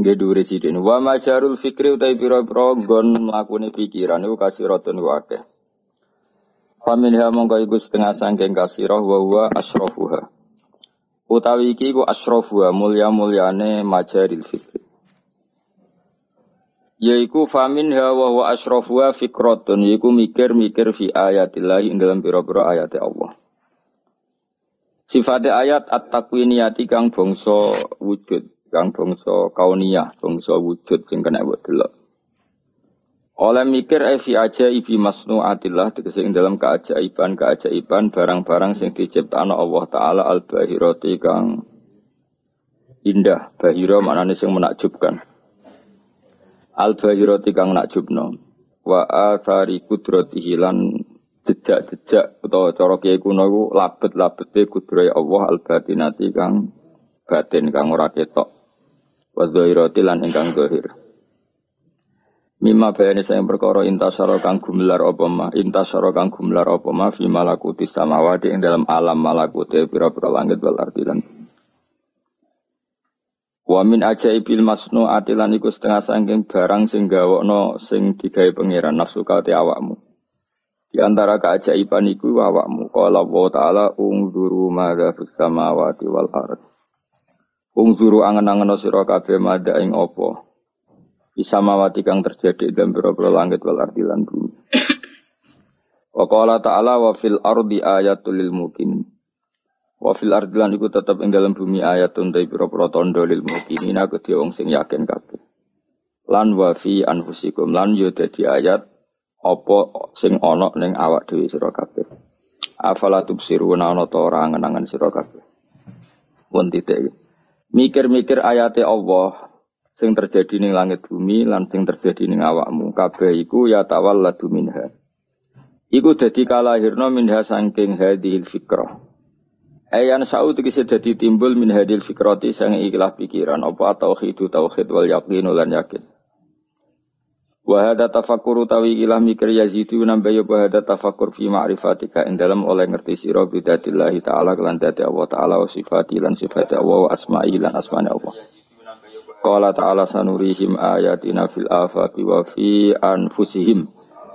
Nggih dhuwure sidin. Wa majarul fikri utai pira-pira nggon mlakune pikiran iku kasiratun wa akeh. Faminha mongko iku setengah sangking kasirah wa huwa asrafuha. Utawi iki iku asrafuha mulya-mulyane majaril fikri. Yaiku famin wa asrafuha fikratun yaiku mikir-mikir fi ayatillah ing dalam pira-pira ayat Allah. Sifatnya ayat at-takwiniyati kang bangsa wujud kang bangsa kauniyah, bangsa wujud sing kena mbok delok. Oleh mikir evi aja ibi masnuatillah tegese ing dalam keajaiban keajaiban barang-barang sing diciptakno Allah taala al bahirati kang indah. Bahira maknane sing menakjubkan. Al bahirati kang nakjubno. Wa athari kudratihi lan jejak-jejak utawa cara kiai kuno iku labet-labete kudrohe Allah al batinati kang batin kang ora ketok wa dzahirati lan ingkang zahir. Mima bayani saya perkara intasara kang gumelar apa ma intasara kang gumelar apa fi malakuti samawati ing dalam alam malakuti pira-pira langit wal ardi lan Wa min ajaibil masnu atilan iku setengah sangking barang sing gawokno sing digawe pangeran nafsu kate awakmu. Di antara keajaiban iku awakmu qala Allah taala ungzuru madza fis samawati wal ardh. Ungzuru angen-angen sira kabeh madha ing apa. Bisa mawati kang terjadi dalam pira-pira langit wal ardi lan bumi. Wa qala ta'ala wa fil ardi ayatul lil muqinin. Wa fil ardi lan iku tetep ing dalam bumi ayatun ta pira-pira tandha lil muqinin aku wong sing yakin kabeh. Lan wa fi anfusikum lan yo dadi ayat apa sing ana ning awak dhewe sira kabeh. Afala tubsiruna ana ta ora angen-angen sira kabeh. Pun titik mikir-mikir ayate Allah sing terjadi ning langit bumi lan sing terjadi ning awakmu. Kabeh iku ya tawalladu minha. Iku dadi kalahirna minha saking hadhil fikrah. Ayan sa'u tegese dadi timbul min hadil fikrati sang ikhlas pikiran apa tauhid tauhid wal yakin lan yakin Wa hadza tafakkur utawi ilah mikir yazidu nambah ya hadza tafakkur fi ma'rifatika ing dalam oleh ngerti sira bidatillah taala kelan dadi Allah taala wa sifati lan sifati Allah wa asma'i lan asmane Allah. Qala ta'ala sanurihim ayatina fil afaqi wa fi anfusihim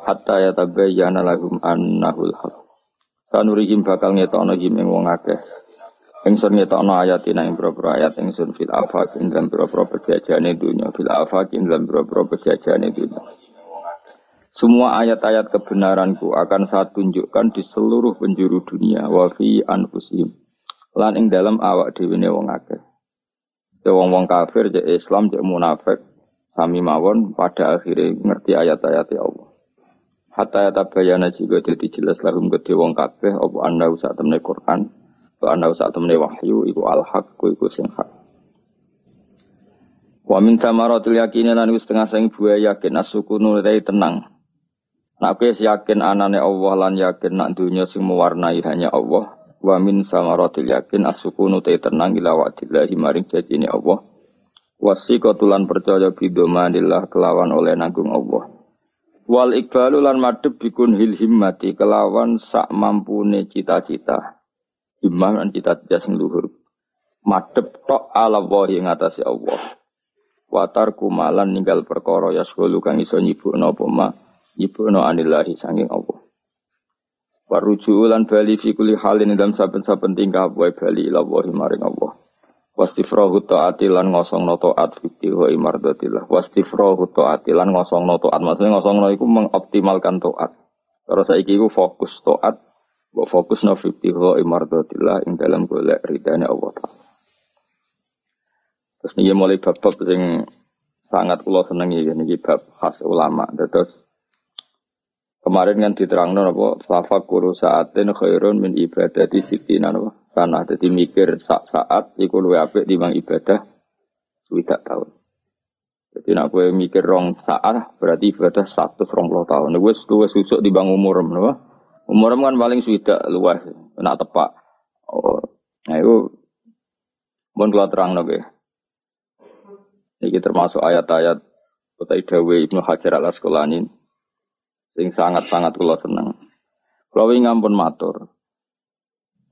hatta yatabayyana lahum annahul haq. Sanurihim bakal ngetokno him wong akeh Ingsun ngetokno ayatina ing boro-boro ayat ingsun fil afaq ing dalam boro-boro pejajane dunya fil afaq ing dalam boro-boro pejajane dunya. Semua ayat-ayat kebenaranku akan saya tunjukkan di seluruh penjuru dunia wa fi anfusihim. Lan ing dalam awak dhewe wong akeh. Wong-wong kafir je Islam je munafik sami mawon pada akhirnya ngerti ayat-ayat ya Allah. Hatta ya tabayana juga jadi jelas lahum gede wong kabeh apa anda usah temne Quran Wa ana saat temene wahyu iku al haq iku sing hak. Wa min samaratil yakin lan wis setengah sing buah yakin asukunu dai tenang. Nak kowe yakin anane Allah lan yakin nak dunya sing mewarnai hanya Allah. Wa min samaratil yakin asukunu dai tenang ila wa'dillahi maring janjine Allah. Wasikotulan percaya bidomanillah kelawan oleh nanggung Allah. Wal ikbalu lan madhep bikun hil himmati kelawan sak mampune cita-cita himmah lan cita cita sing luhur. Madep tok ala wa ing atase Allah. Watar kumalan ninggal perkara ya sulu kang iso nyibukno apa ma? Nyibukno anillahi sanging Allah. Waruju lan bali fi kulli halin dalam saben-saben tingkah wae bali ila wa maring Allah. Wastifrahu taati lan ngosongno taat fikti wa imardatillah wastifrahu taati lan ngosongno taat. Maksudnya ngosongno iku mengoptimalkan taat. Terus saiki iku fokus taat Wa fokus na fiktiho imardotillah ing dalam golek ridane Allah Ta'ala. Terus ini mulai bab-bab yang sangat kula senengi ini bab khas ulama. Terus kemarin kan diterang apa tafakkur saatin khairun min ibadati sitina napa sana dadi mikir saat saat iku luwe apik timbang ibadah swidak tahun. Jadi nak gue mikir rong saat berarti ibadah satu rong puluh tahun. Gue gue susuk di bang umur nopo. Umur kan paling sudah luas, nak tepak. Oh, nah itu mau keluar terang nopo. Ini termasuk ayat-ayat kota Dawe Ibnu Hajar al Asqalani sing sangat-sangat kula seneng. Kula wingi ampun matur.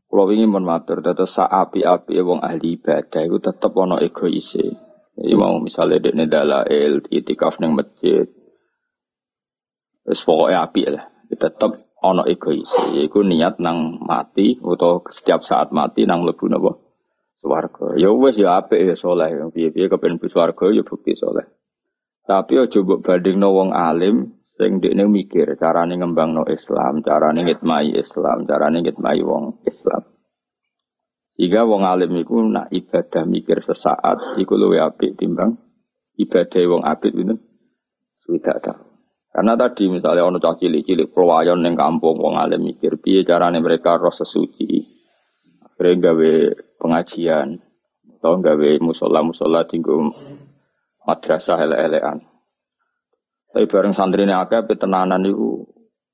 Kula wingi pun matur dados api-api wong ahli ibadah iku tetep ana egoise. Jadi mau misalnya dekne dalail, itikaf neng masjid. Wis pokoke apik lah. Tetep ana egois. Iku niat nang mati atau setiap saat mati nang mlebu napa? Swarga. Ya wis ya apik ya saleh. Piye-piye kepen mlebu swarga ya bukti saleh. Tapi aja mbok bandingno wong alim sing dekne mikir carane ngembangno Islam, carane ngitmai Islam, carane ngitmai wong Islam. Jika wong alim iku nak ibadah mikir sesaat iku luwe apik timbang ibadah wong apik itu sudah tahu. Karena tadi misalnya ono cah cilik-cilik perwayon ning kampung wong alim mikir piye carane mereka roh sesuci. Akhirnya gawe pengajian atau gawe musola-musola tinggu madrasah ele-elean. Tapi bareng santri ini akeh tenanan itu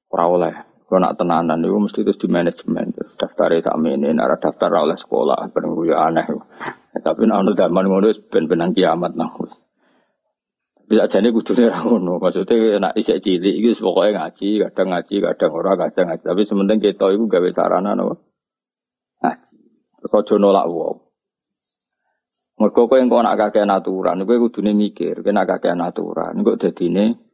ora oleh. Kalau nak tenanan itu mesti terus di manajemen. Daftar tak ini, nara daftar oleh sekolah, bareng gue aneh. Tapi nak zaman ngono ben-benan kiamat nah. Bisa jadi kudunya ngono. Maksudnya nak isek cilik itu pokoknya ngaji, kadang ngaji, kadang orang kadang ngaji. Tapi sementing kita itu gawe sarana no. Ngaji. Terus aja nolak wong. Mergo kowe engko nak kakek aturan, kowe kudune mikir, kowe nak kakek aturan, engko dadine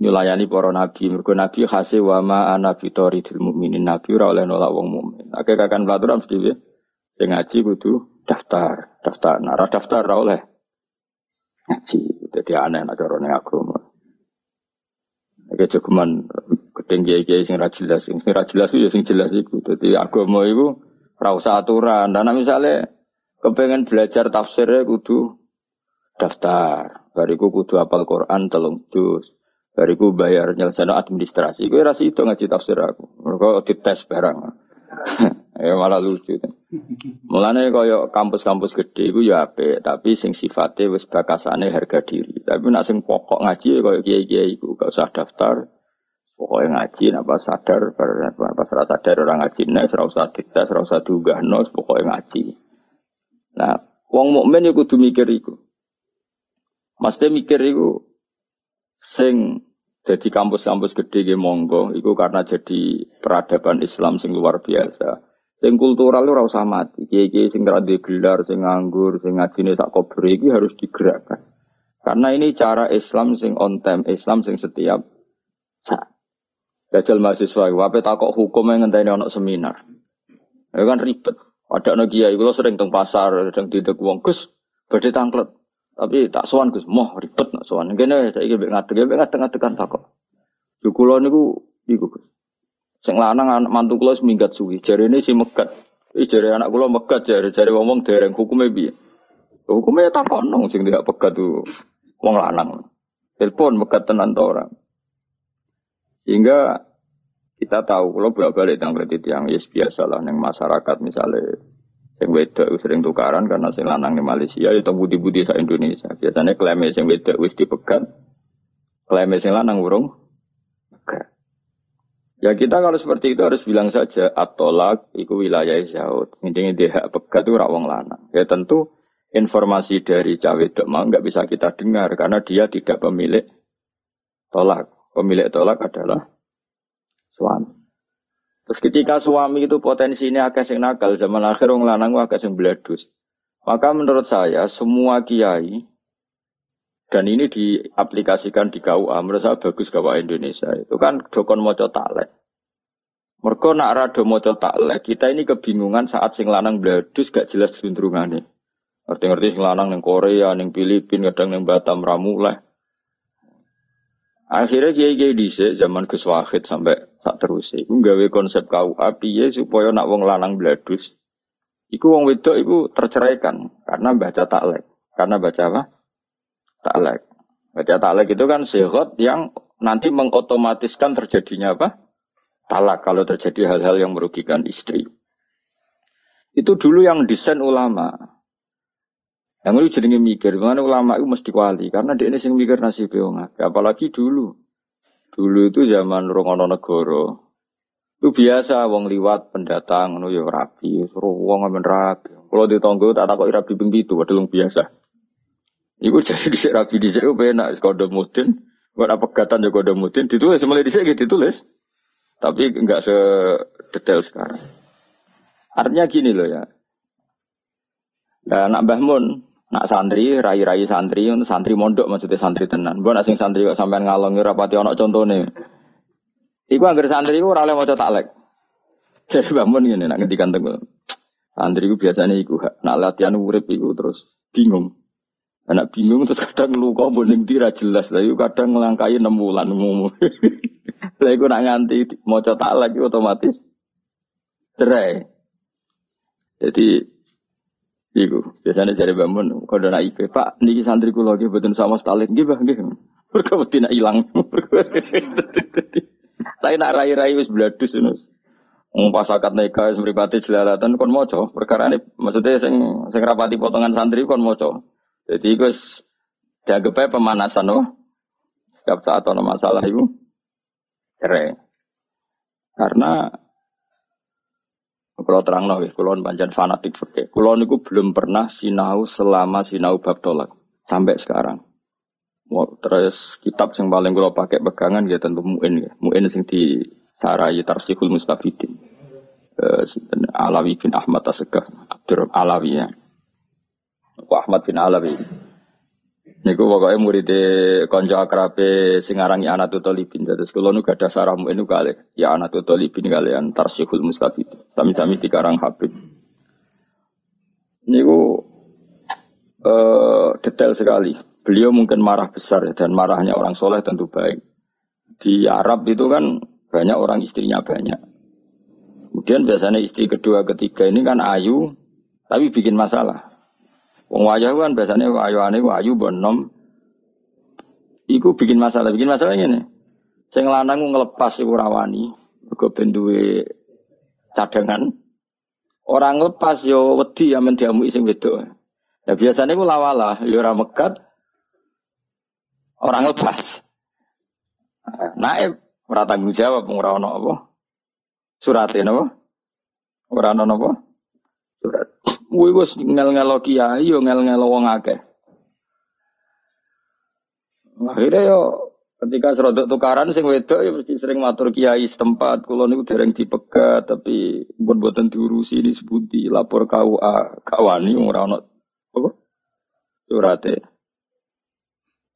nyulayani para nabi mergo nabi khase wa ma ana dil mukminin nabi ora oleh nolak wong mukmin akeh kakan pelaturan mesti piye ngaji kudu daftar daftar nah daftar ora oleh ngaji dadi aneh nek cara ning agama Oke cukuman gedeng kiai sing ra jelas sing ra jelas ya sing jelas iku dadi agama iku ora usah aturan dan misalnya kepengen belajar tafsirnya kudu daftar bariku kudu apal Quran telung juz Bariku bayar nyelesaikan administrasi. Gue rasa itu ngaji tafsir aku. Mereka dites barang. ya malah lucu. Mulane kaya kampus-kampus gede iku ya apik, tapi sing sifatnya wis bakasane harga diri. Tapi nak sing pokok ngaji ya kaya kiai-kiai iku gak usah daftar. Pokoknya ngaji, napa sadar, pas rasa sadar orang ngaji, nek ora usah dites, ora usah no, pokoknya ngaji. Nah, wong mukmin iku kudu mikir iku. Maksudnya mikir iku sing jadi kampus-kampus gede ge monggo iku karena jadi peradaban Islam sing luar biasa. Sing kultural ora usah mati. Kiai-kiai sing ra gelar, sing nganggur, sing ngajine tak kober iki harus digerakkan. Karena ini cara Islam sing on time, Islam sing setiap saat. Jajal mahasiswa, wape takok hukum yang ngenteni ono seminar. Ya kan ribet. Ada no kiai, kalau sering teng pasar, sering tidak uang, Gus, badhe tangklet. Tapi tak sowan Gus, moh ribet nak sowan. Kene saiki mbek ngadeg, mbek ngadeg kan takok. Yo kula niku iku Gus. Sing lanang anak mantu kula seminggat suwi, jarene si megat. Iki jare anak kula megat jare jare ngomong dereng hukume piye? Hukume takon nang sing tidak pegat tuh wong lanang. Telepon megat tenan to orang. Sehingga kita tahu kalau bolak-balik tentang kredit yang yes biasa lah yang masyarakat misalnya Sing wedok sering tukaran karena sing lanang di Malaysia itu ya budi-budi sa Indonesia. Biasanya klaim sing wedok wis dipegat. Klaim sing lanang urung. Ya kita kalau seperti itu harus bilang saja atolak itu wilayah jauh. Intinya dia hak pegat itu rawang lanang. Ya tentu informasi dari cawe mah nggak bisa kita dengar karena dia tidak pemilik tolak. Pemilik tolak adalah suami. Terus ketika suami itu potensi ini agak sing nakal, zaman akhir orang lanang agak sing beladus. Maka menurut saya semua kiai dan ini diaplikasikan di KUA, saya bagus KUA Indonesia. Itu kan dokon moco taklek. Mereka nak rado moco taklek, kita ini kebingungan saat sing lanang beladus gak jelas cenderungannya. Ngerti-ngerti sing lanang neng Korea, neng Filipina, kadang neng Batam Ramuleh. Akhirnya kiai-kiai dhisik zaman Gus Wahid sampai tak terus iku gawe konsep KUA piye supaya nak wong lanang bladus iku wong wedok iku terceraikan karena baca taklek. Karena baca apa? Taklek. Baca taklek itu kan sehat yang nanti mengotomatiskan terjadinya apa? Talak kalau terjadi hal-hal yang merugikan istri. Itu dulu yang desain ulama. Yang itu jenenge mikir, mana ulama itu mesti kuali, karena dia ini sing mikir nasib wong Apalagi dulu, dulu itu zaman rongono negoro, itu biasa wong liwat pendatang ngono ya rapi, suruh wong rapi. Kalau di tonggo tak takut rapi ping itu, padahal biasa. Iku jadi di rapi di sini enak kode mudin, buat apa pegatan ya kode mudin ditulis mulai di sini ditulis, tapi enggak sedetail sekarang. Artinya gini loh ya. Nah, nak Mbah Mun, nak santri, rai-rai santri, santri mondok maksudnya santri tenan. Bukan asing santri kok sampean ngalongi rapati ono contohnya. Iku anggar santri iku ora oleh maca taklek. Jadi Mbah Mun ngene nak ngendikan tenggo. Santri iku biasanya iku nak latihan urip iku terus bingung. Anak bingung terus kadang luka boning tira jelas lah. kadang ngelangkai enam bulan umum. Lah nak nganti maca taklek otomatis cerai. Jadi Iku biasanya dari bangun kalau nak IP Pak niki santri kulo lagi betul sama stalin bang gitu. Mereka betina hilang. Saya nak rai-rai wis bladus nus. Ngumpas akad neka wis mripate jelalatan kon moco. Perkara ini maksudnya sing sing rapati potongan santri kon moco. Jadi wis dianggap pemanasan loh. Setiap saat ada masalah itu cerai. Karena kalau terang nawi, kalau panjang fanatik fikih. Kalau niku belum pernah sinau selama sinau bab tolak sampai sekarang. Terus kitab yang paling kalau pakai pegangan ya tentu muin ya. Muin sing di sarai tarsihul mustafidin. Uh, Alawi bin Ahmad Asegaf, Abdur Alawi ya. Ahmad bin Alawi. Niku pokoknya murid konco akrabe sing arangi anak talibin. Terus kalau nu gada saramu ini kali ya anak talibin kalian tarsihul mustafid. Sami-sami dikarang Habib. Niku uh, detail sekali. Beliau mungkin marah besar dan marahnya orang soleh tentu baik. Di Arab itu kan banyak orang istrinya banyak. Kemudian biasanya istri kedua ketiga ini kan ayu tapi bikin masalah. Wong wayah kan biasanya wayuane wayu bonom. Iku bikin masalah, bikin masalah ini. Sing lanang ngelepas iku rawani, mergo ben duwe cadangan. Orang lepas yo wedi ya mendiamu sing wedok. Ya biasanya ku lawala, yo ora megat. Orang lepas. Naib ora tanggung jawab ora ono apa? Surate napa? Ora ono napa? Kuwi wis ngel-ngelo kiai yo ngel-ngelo wong akeh. Akhirnya yo ketika serodok tukaran sing wedok ya mesti sering matur kiai setempat. Kula niku dereng dipegat tapi buat buatan diurusi disebuti lapor KUA kawani ora ono apa? Surate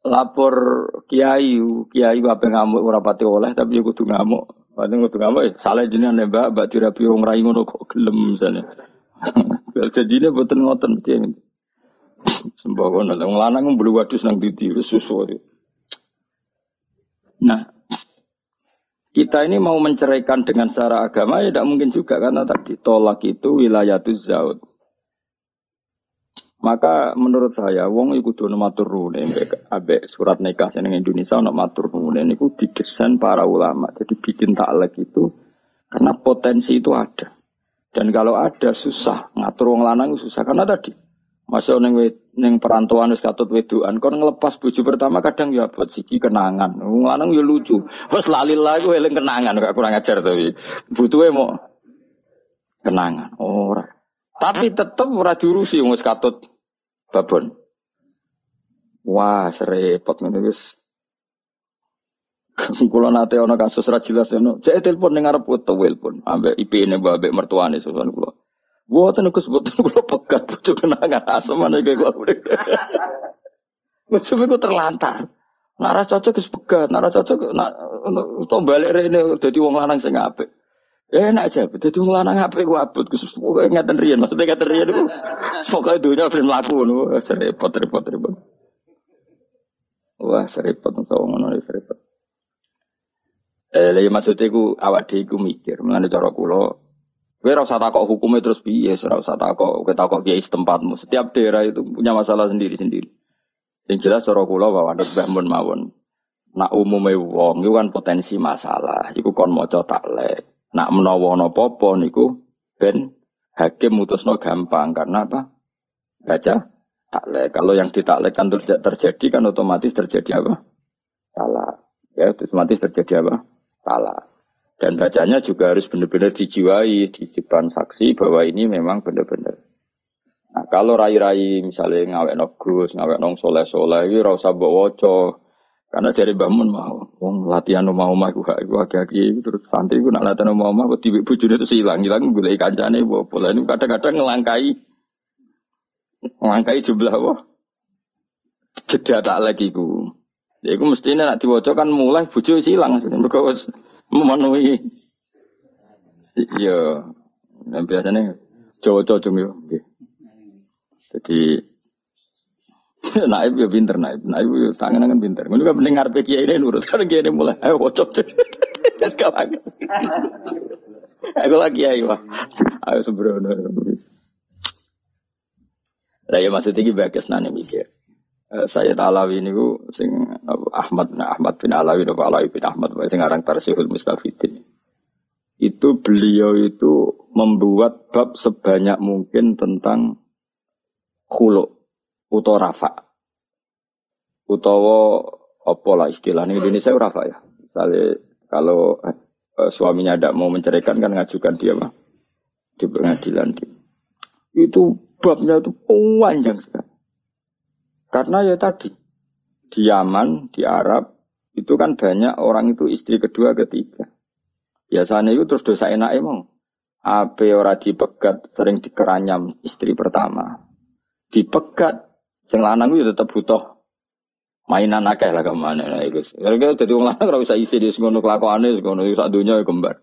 lapor kiai kiai apa ngamuk ora pati oleh tapi yo kudu ngamuk. Padahal kudu ngamuk eh, salah jenengan mbak. Mbak dirapi wong rai ngono kok gelem misalnya jadi ini buatan ngoten mesti Sembako nanti wong lanang belum wadus nang titi susu. Nah, kita ini mau menceraikan dengan secara agama ya tidak mungkin juga karena tadi tolak itu wilayah itu zaud. Maka menurut saya wong iku kudu matur nuwun abe surat nikah seneng Indonesia ono matur nuwun niku didesain para ulama. Jadi bikin taklek itu karena potensi itu ada. Dan kalau ada susah ngatur wong lanang susah karena tadi masuk neng neng perantauan wis katut weduan kon ngelepas bojo pertama kadang ya buat siki kenangan. Wong lanang ya lucu. Wes lali lagu eling kenangan gak kurang ajar tapi butuhe mau kenangan. Ora. Tapi tetep ora diurusi wong wis katut babon. Wah, serepot ngene wis Kulo nate ana kasus ra jelas ngono. Cek telepon ning arep telepon ambek IP-ne mbak mertuane susun kulo. Aku sebutan kulo pegat bojo kenangan asem ana kayak kulo. Macam itu terlantar. Nara cocok wis pegat, nara cocok nak to balik rene dadi wong lanang sing apik. Enak aja, dadi wong lanang apik ku abot Gus pokoke ngeten riyen, maksudnya ngeten riyen iku pokoke dunya ben mlaku ngono, repot repot repot. Wah, serepot wong ngono serepot. Eh, lha maksudnya ku awak dhewe iku mikir, mengenai cara kula ora usah takok hukumnya terus piye, ora usah takok kowe takok kiai setempatmu. Setiap daerah itu punya masalah sendiri-sendiri. Yang jelas cara kula bahwa ada bangun mawon. Nak umume wong iku kan potensi masalah, iku kon maca taklek. Nak menawa ana apa niku ben hakim mutusno gampang karena apa? Baca taklek. Kalau yang ditaklekkan tidak terjadi kan otomatis terjadi apa? Salah. Ya, otomatis terjadi apa? Salah. Dan bacanya juga harus benar-benar dijiwai di depan saksi bahwa ini memang benar-benar. Nah, kalau rai-rai misalnya ngawek no gus, ngawek nong soleh-soleh, ini rasa bawa Karena dari bangun mau, wong latihan no mau mah gua gua kaki terus santri gua nak latihan no mau mah, tiba bujune itu hilang hilang gula kancane bawa pola ini kadang-kadang ngelangkai, ngelangkai jumlah wah jeda tak lagi ku. Ya, aku mestinya nak diwajah kan mulai bujuk hilang, mereka memenuhi. Iya, dan biasanya cowok-cowok cuma Jadi naib ya pinter naib, naib ya tangan tangan pinter. Gue juga penting kiai ini nurut karena kiai ini mulai ayo bocok kawan. Aku lagi ayo wah, ayo sembrono. Lah ya maksudnya iki bagus nane mikir. Eh, saya Alawi ini ku sing Ahmad nah Ahmad bin Alawi atau Alawi bin Ahmad sing aran Tarsihul Mustafidin. Itu beliau itu membuat bab sebanyak mungkin tentang khulu utawa rafa. Utawa apa lah istilahnya Indonesia rafa ya. Misalnya kalau eh, suaminya tidak mau menceraikan kan ngajukan dia mah di pengadilan. Itu babnya itu panjang sekali. Karena ya tadi, di Yaman, di Arab, itu kan banyak orang itu istri kedua, ketiga. Biasanya itu terus dosa enak emang. Ape ora dipegat, sering dikeranyam istri pertama. Dipegat, yang lanang itu tetap butuh mainan akeh lah ke mana lah itu. Kalau jadi orang lanang ora usah isi di sekono kelakuane, sekono sak dunia ya kembar.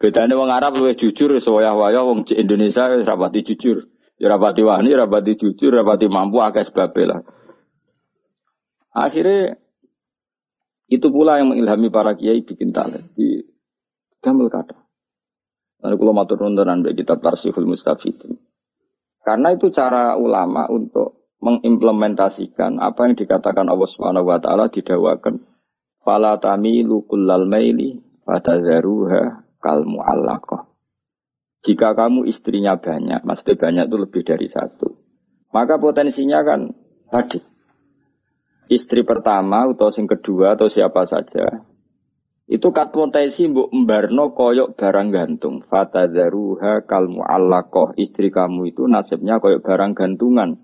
Bedanya orang Arab lebih jujur, sewayah-wayah orang Indonesia rapati jujur. Ya rapati wani, rapati jujur, rapati mampu akeh sebab lah. Akhirnya itu pula yang mengilhami para kiai bikin talent di gamel kata. Lalu kalau matur nontonan bagi kitab Tarsihul Mustafidin. Karena itu cara ulama untuk mengimplementasikan apa yang dikatakan Allah Subhanahu wa taala didawakan fala tamilu kullal maili fatazaruha kal muallaqah. Jika kamu istrinya banyak, maksudnya banyak itu lebih dari satu. Maka potensinya kan tadi. Istri pertama atau sing kedua atau siapa saja. Itu kat potensi mbok mbarno koyok barang gantung. Fatadharuha kal mu'allaqah. Istri kamu itu nasibnya koyok barang gantungan.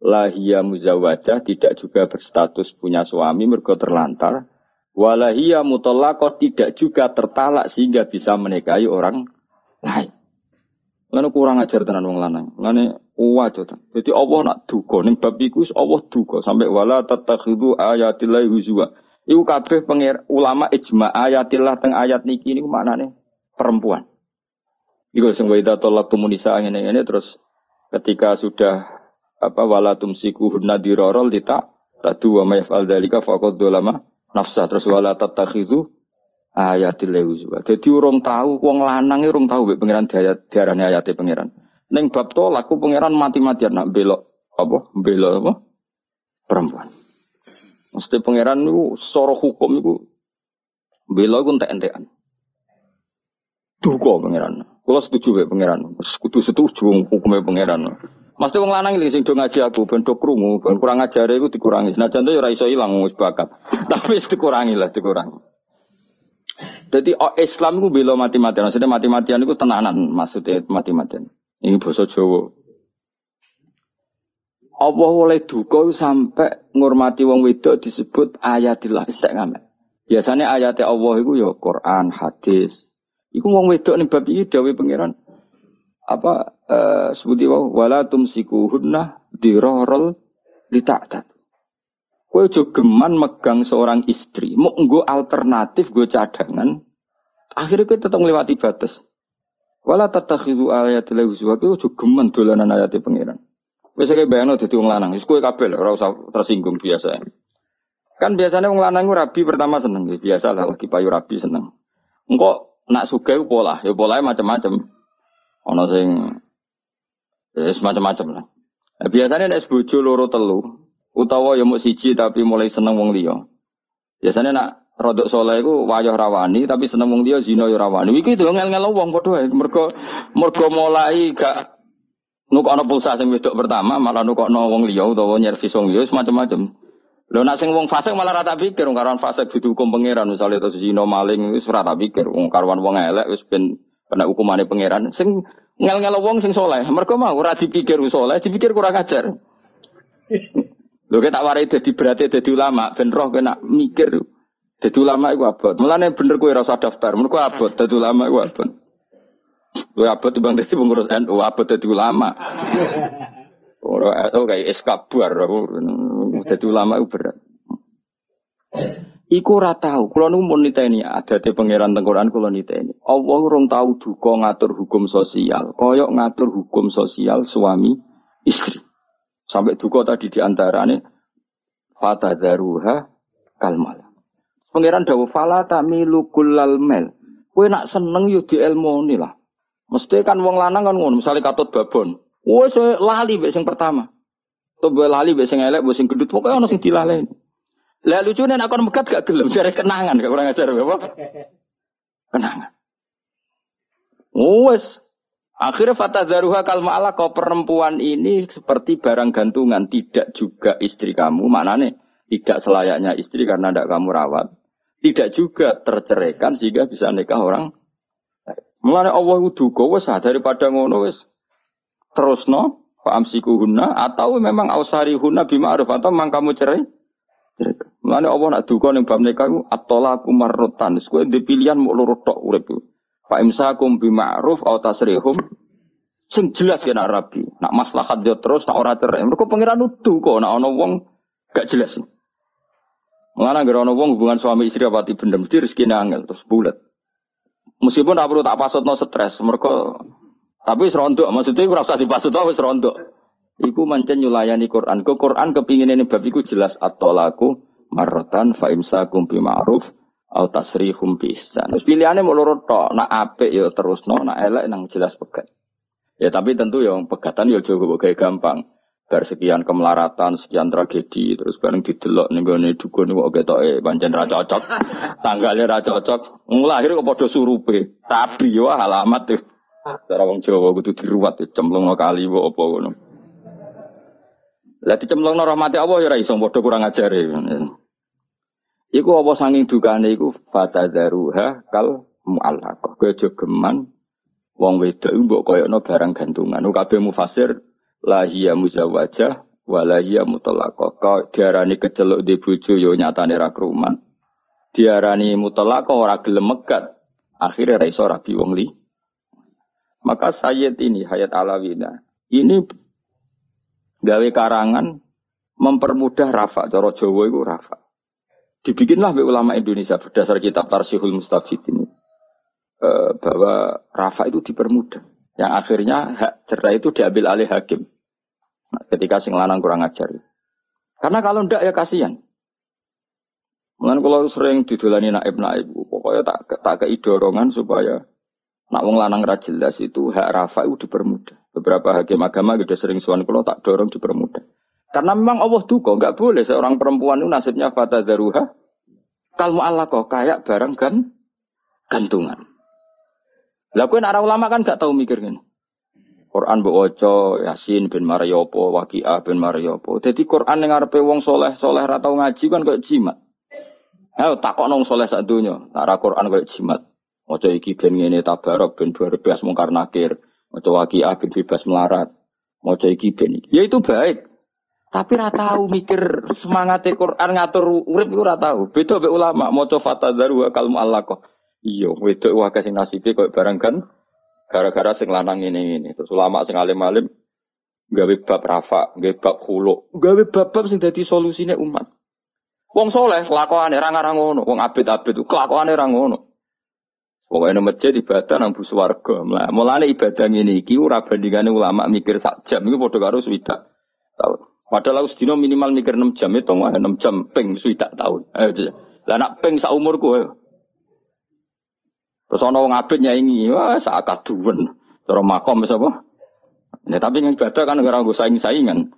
Lahia muzawajah tidak juga berstatus punya suami mergo terlantar. Walahia mutallaqah tidak juga tertalak sehingga bisa menikahi orang lain. Lalu kurang ajar tenan wong lanang. Lalu wajo ta. Jadi Allah nak duka ning bab iku Allah duka sampai wala tatakhidu ayatillah huzwa. Iku kabeh pengir ulama ijma ayatillah teng ayat niki niku maknane perempuan. Iku sing wa idza talaqtum munisa ngene-ngene terus ketika sudah apa wala tumsiku hunna dirarol dita tadu wa mayfal dalika faqad dolama nafsa terus wala tatakhidu ayatil leuzwa. Jadi urung tahu wong lanang urung tahu mbek pangeran diarani ayate pangeran. Ning bab tolak ku pangeran mati-matian nak belok apa? Belok apa? Perempuan. Mesti pangeran niku secara hukum niku belok ku entek-entekan. Duka pangeran. Kula setuju mbek pangeran. Kudu setuju hukumnya pangeran. Mesti wong lanang iki sing ngaji aku ben do krungu, ben kurang ajare iku dikurangi. Senajan to ya ora iso ilang wis bakat. Tapi dikurangi lah, dikurangi. Jadi oh, Islam itu bela mati-matian. Maksudnya mati-matian itu tenanan. Maksudnya mati-matian. Ini bahasa Jawa. Allah oleh duka sampai ngurmati wong wedok disebut ayatillah istiqamah. Biasanya ayatnya Allah itu ya Quran, hadis. Iku wong wedok nih bab ini dawe pangeran apa uh, sebuti wau wala tumsikuhunna dirorol lita'tat. Aja geman megang seorang istri, mau nggo alternatif gue cadangan. Akhirnya kowe tetap melewati batas. Wala tatakhidu ayatil huzwa aja geman dolanan ayat pangeran. Wis kaya bayangno dadi wong lanang, wis kowe kabeh ora usah tersinggung biasa. Kan biasanya wong lanang rabi pertama seneng, ya biasa lah lagi payu rabi seneng. Engko nak suka pola, ya polanya macam-macam. Ono sing ya semacam-macam lah. Nah, biasanya nek bojo loro telu, utawa ya mau siji tapi mulai seneng wong liya. Biasanya nak rodok soleh iku wayah rawani tapi seneng wong liya zina ya rawani. Iki itu ngel-ngel wong padha. Mergo mergo mulai gak Nukokno pulsa sing wedok pertama malah nukokno wong liya utawa nyervis wong liya semacam-macam. Lho nak sing wong fasik malah rata pikir wong karuan fasik dudu hukum pangeran misale terus zina maling wis rata pikir wong karuan wong elek wis ben kena hukumane pangeran. Sing ngel-ngel wong sing soleh, mergo mau ora dipikir soleh, dipikir kurang ajar. Lho tak warai dadi berarti dadi ulama ben roh kena mikir. Dadi ulama iku abot. Mulane bener kowe ora usah daftar, mergo abot dadi ulama iku abot. Kowe abot timbang dadi pengurus NU, abot dadi ulama. Ora oh kayak eskabar dadi ulama itu berat. Iku ora tau, kula nu mun niteni adate pangeran teng Quran kula niteni. Allah urung tau duka ngatur hukum sosial, koyok ngatur hukum sosial suami istri. Sampai duka tadi diantarane fatadzaruha kalmal. Pangeran dawuh fala tamilu kullal mel. Kowe nak seneng yo di ilmu lah. Mesti kan wong lanang kan ngono, misalnya katut babon. Wes lali mbek sing pertama. Gue lali mbek sing elek, mbek sing gendut, pokoke ono sing dilaleni. Lah lucune nek kon megat gak gelem jare kenangan, gak kurang ajar apa? Kenangan. Wes. Akhirnya fatadzaruha kalma Allah kau perempuan ini seperti barang gantungan, tidak juga istri kamu, maknane tidak selayaknya istri karena tidak kamu rawat. Tidak juga terceraikan sehingga bisa nikah orang. Mulane Allah duka wes daripada ngono wes terus no amsiku huna atau memang ausari huna bima'ruf atau memang kamu cerai Mulane Allah nak duka ning bab nikah at-talaqu marratan. Wis kowe pilihan mau loro tok urip. Fa imsakum bima'ruf au tasrihum sing jelas ya nak rabi. Nak maslahat yo terus nak ora cerai. Mergo pangeran nuduh kok nak ana wong gak jelas. Mulane gara ana wong hubungan suami istri apa bendem mesti angel terus bulat. Meskipun tak perlu tak pasutno stres, mereka tapi wis rontok, maksudnya ora usah dipasut wis rontok. Iku mancen nyulayani Quran. Ke Quran kepingin ini bab iku jelas atolaku marrotan fa imsakum bi ma'ruf au tasrihum bi ihsan. Terus pilihannya mau loro tok, nak apik ya terusno, nak elek nang jelas pegat. Ya tapi tentu yang pegatan ya juga kayak gampang. Bar sekian kemelaratan, sekian tragedi, terus bareng didelok ning gone dukun kok ketoke pancen ra cocok. Tanggalnya ra cocok. Nglahir kok padha surupe. Tapi yo alamat tuh. Cara wong Jawa kudu diruwat cemplung kali apa ngono. Lah dicemplungno rahmati Allah ya ora iso padha kurang ajare. Iku apa sanging dukane iku fatadzaruha kal mu'allaqah. Kowe aja geman wong wedok mbok koyokno barang gantungan. Kabeh mufasir la hiya muzawwajah wa la hiya mutallaqah. Kok diarani keceluk di bojo yo nyatane ra kruman. Diarani mutallaqah ora gelem megat. Akhirnya ra iso rabi wong li. Maka Sayyid ini, Hayat Alawina, ini gawe karangan mempermudah rafa. Cara Jawa itu rafa. Dibikinlah oleh ulama Indonesia berdasar kitab Tarsihul Mustafid ini. E, bahwa rafa itu dipermudah. Yang akhirnya hak cerai itu diambil alih hakim. Nah, ketika sing lanang kurang ajar. Karena kalau ndak ya kasihan. Mungkin kalau sering didolani naib naib, pokoknya tak tak keidorongan supaya Nak wong lanang ra jelas itu hak rafa itu dipermudah. Beberapa hakim agama juga sering suan kalau tak dorong dipermudah. Karena memang Allah duka, nggak boleh seorang perempuan itu nasibnya fata daruha. Kalau Allah kok kayak barang kan gantungan. Lah arah ulama kan gak tahu mikir gini. Quran bu ojo, Yasin bin Mariopo, Waqiah bin Mariopo. Jadi Quran yang ngarepe wong soleh soleh ratau ngaji kan kayak jimat. Ayo takok nong soleh sak dunya, Nara Quran kayak jimat. Maca iki ben ngene tabarok ben berbebas mungkar nakir. Maca waqiah ben bebas melarat. Maca iki ben iki. Ya itu baik. Tapi ora tahu mikir semangat Quran ngatur urip iku ora tahu. Beda be ulama maca fatadzaru wa kalmu kok. Iya, wedok wae sing nasibe koyo barang kan gara-gara sing lanang ini ini. Terus ulama sing alim-alim gawe bab rafa, gawe bab khulu, gawe bab-bab sing dadi solusine umat. Wong soleh kelakuane ra ngarang ngono, wong abid-abid kelakuane ra ngono. Pokoknya masjid ibadah nang bus warga. Mulane ibadah ini iki ora bandingane ulama mikir sak jam iku padha karo swidak tahun. Padahal aku sedina minimal mikir 6 jam itu mah 6 jam ping swidak tahun. Lah nak ping sak umurku ayo. Terus ana wong abid nyaingi, wah sak kaduwen. Cara makom wis? Ya tapi yang ibadah kan ora nggo saing-saingan.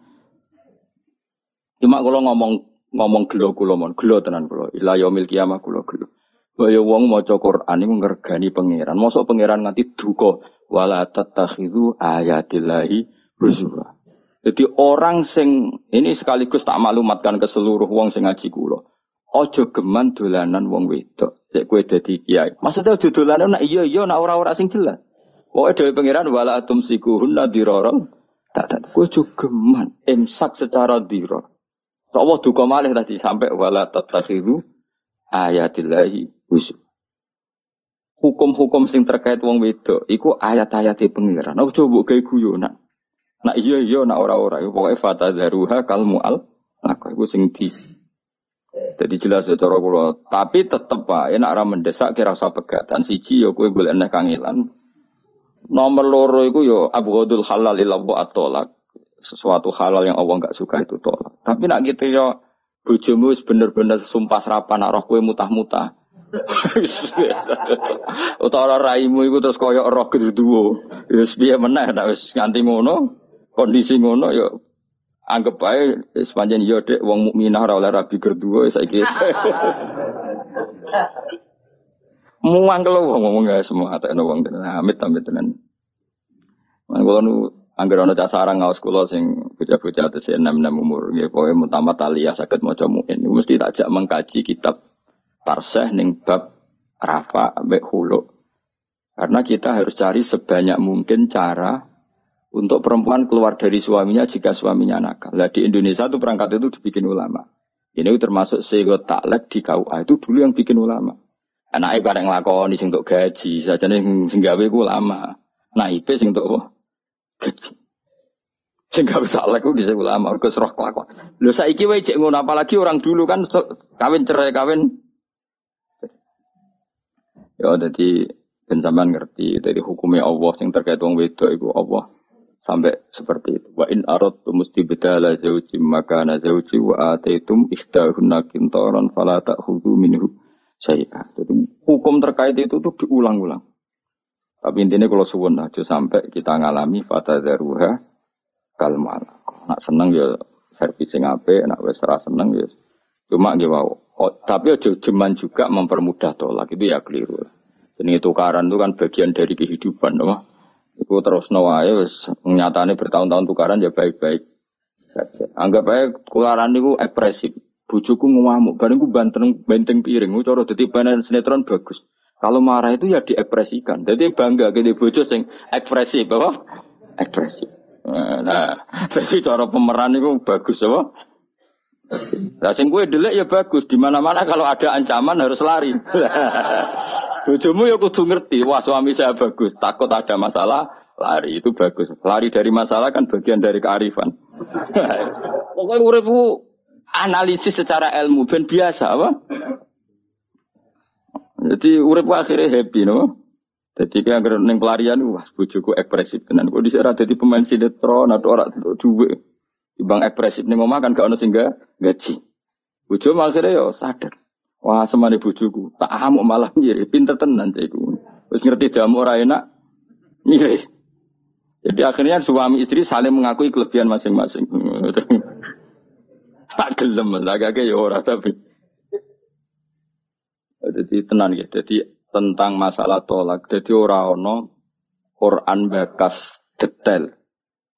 Cuma kalau ngomong ngomong gelo kula mon, gelo tenan kula. Ila yaumil kiamah kula gelo. Kaya wong maca Quran iku ngergani pangeran. Mosok pangeran nganti duka wala tattakhidhu ayatillahi khusyuk. Jadi orang sing ini sekaligus tak maklumatkan ke seluruh wong sing ngaji kula. Ojo geman dolanan wong wedok. Cek kowe dadi kiai. Maksudnya ojo dolanan nak iya iya nak ora-ora sing jelas. Pokoke dhewe pangeran wala tumsikuhunna dirarang. Tak tak kowe ojo geman imsak secara diror. Allah duka malih tadi sampai wala tatakhiru ayatillahi husuk. Hukum-hukum sing terkait wong wedok iku ayat-ayat pengiran. Aku coba gawe guyonan. Nak iya iya nak ora-ora iku pokoke fatadzaruha kal mual. Nah, iku sing di jadi jelas ya cara kula. Tapi tetep pak, enak ora mendesak kira usah pegatan. Siji ya kowe golek nek kangelan. Nomor loro iku yo ya abghadul halal ila atolak sesuatu halal yang Allah nggak suka itu tolak. Tapi nak gitu ya bojomu bener-bener sumpah serapan nak roh kue mutah-mutah. Utawa raimu iku terus koyok roh kedua. Wis piye meneh nak wis nganti ngono, kondisi ngono ya anggap bae sepanjang yo dek wong mukminah ora oleh rabi kedua saiki. Muang kalau wong ngomong gak semua atau wong tenan amit amit tenan. Man nu Angger ana cah sarang ngaos kula sing bocah-bocah tesih enam-enam umur nggih pokoke mutamat aliyah saged maca muin. Mesti tak jak mengkaji kitab tarseh ning bab rafa ambek hulu. Karena kita harus cari sebanyak mungkin cara untuk perempuan keluar dari suaminya jika suaminya nakal. Nah, di Indonesia itu perangkat itu dibikin ulama. Ini termasuk sego taklek di KUA itu dulu yang bikin ulama. Anaknya bareng lakoni sing untuk gaji, saja nih sing gawe ulama. Nah, IP sing untuk apa? Sing gak bisa lek bisa ulama mergo roh kelakuan. Lho saiki wae cek ngono apalagi orang dulu kan kawin cerai kawin. Ya jadi ben ngerti dari hukumnya Allah yang terkait wong wedok iku Allah sampai seperti itu. Wa in aradtum mustibdala zawji maka na zawji wa ataitum ihdahunna kintaran fala ta'khudhu minhu syai'a. Jadi hukum terkait itu tuh diulang-ulang. Tapi intinya kalau suwun aja sampai kita ngalami fata daruha kalmal. Nak seneng ya servicing ape, nak wes seneng ya cuma gitu. Oh, tapi aja jeman juga mempermudah tolak itu ya keliru. Ini tukaran itu kan bagian dari kehidupan, no? Itu terus nawae wes nyatane bertahun-tahun tukaran ya baik-baik. Anggap aja tukaran itu ekspresif. Bujuku ngamuk, bareng gue banteng benteng piring, gue coro detik sinetron bagus. Kalau marah itu ya diekspresikan. Jadi bangga gede bojo sing ekspresif, apa? Ekspresif. Nah, jadi cara pemeran itu bagus, apa? Sing gue delek ya bagus. Di mana-mana kalau ada ancaman harus lari. Bojomu ya kudu ngerti, wah suami saya bagus, takut ada masalah, lari itu bagus. Lari dari masalah kan bagian dari kearifan. Pokoknya uripku analisis secara ilmu ben biasa apa? Jadi urip akhirnya happy no. Jadi kayak agar neng pelarian, wah bujuku ekspresif tenan. Kok di sana jadi pemain sinetron atau orang duwe. Ibang ekspresif neng omah kan gak ono sehingga gaji. Bujo akhirnya yo sadar. Wah semane bujuku, tak amuk malah nyiri, pinter tenan caiku. Terus ngerti damu ora enak, nyiri. Jadi akhirnya suami istri saling mengakui kelebihan masing-masing. tak gelem, agak kayak ya ora tapi. Jadi tenan ya. Jadi tentang masalah tolak. Jadi orang ono Quran bakas detail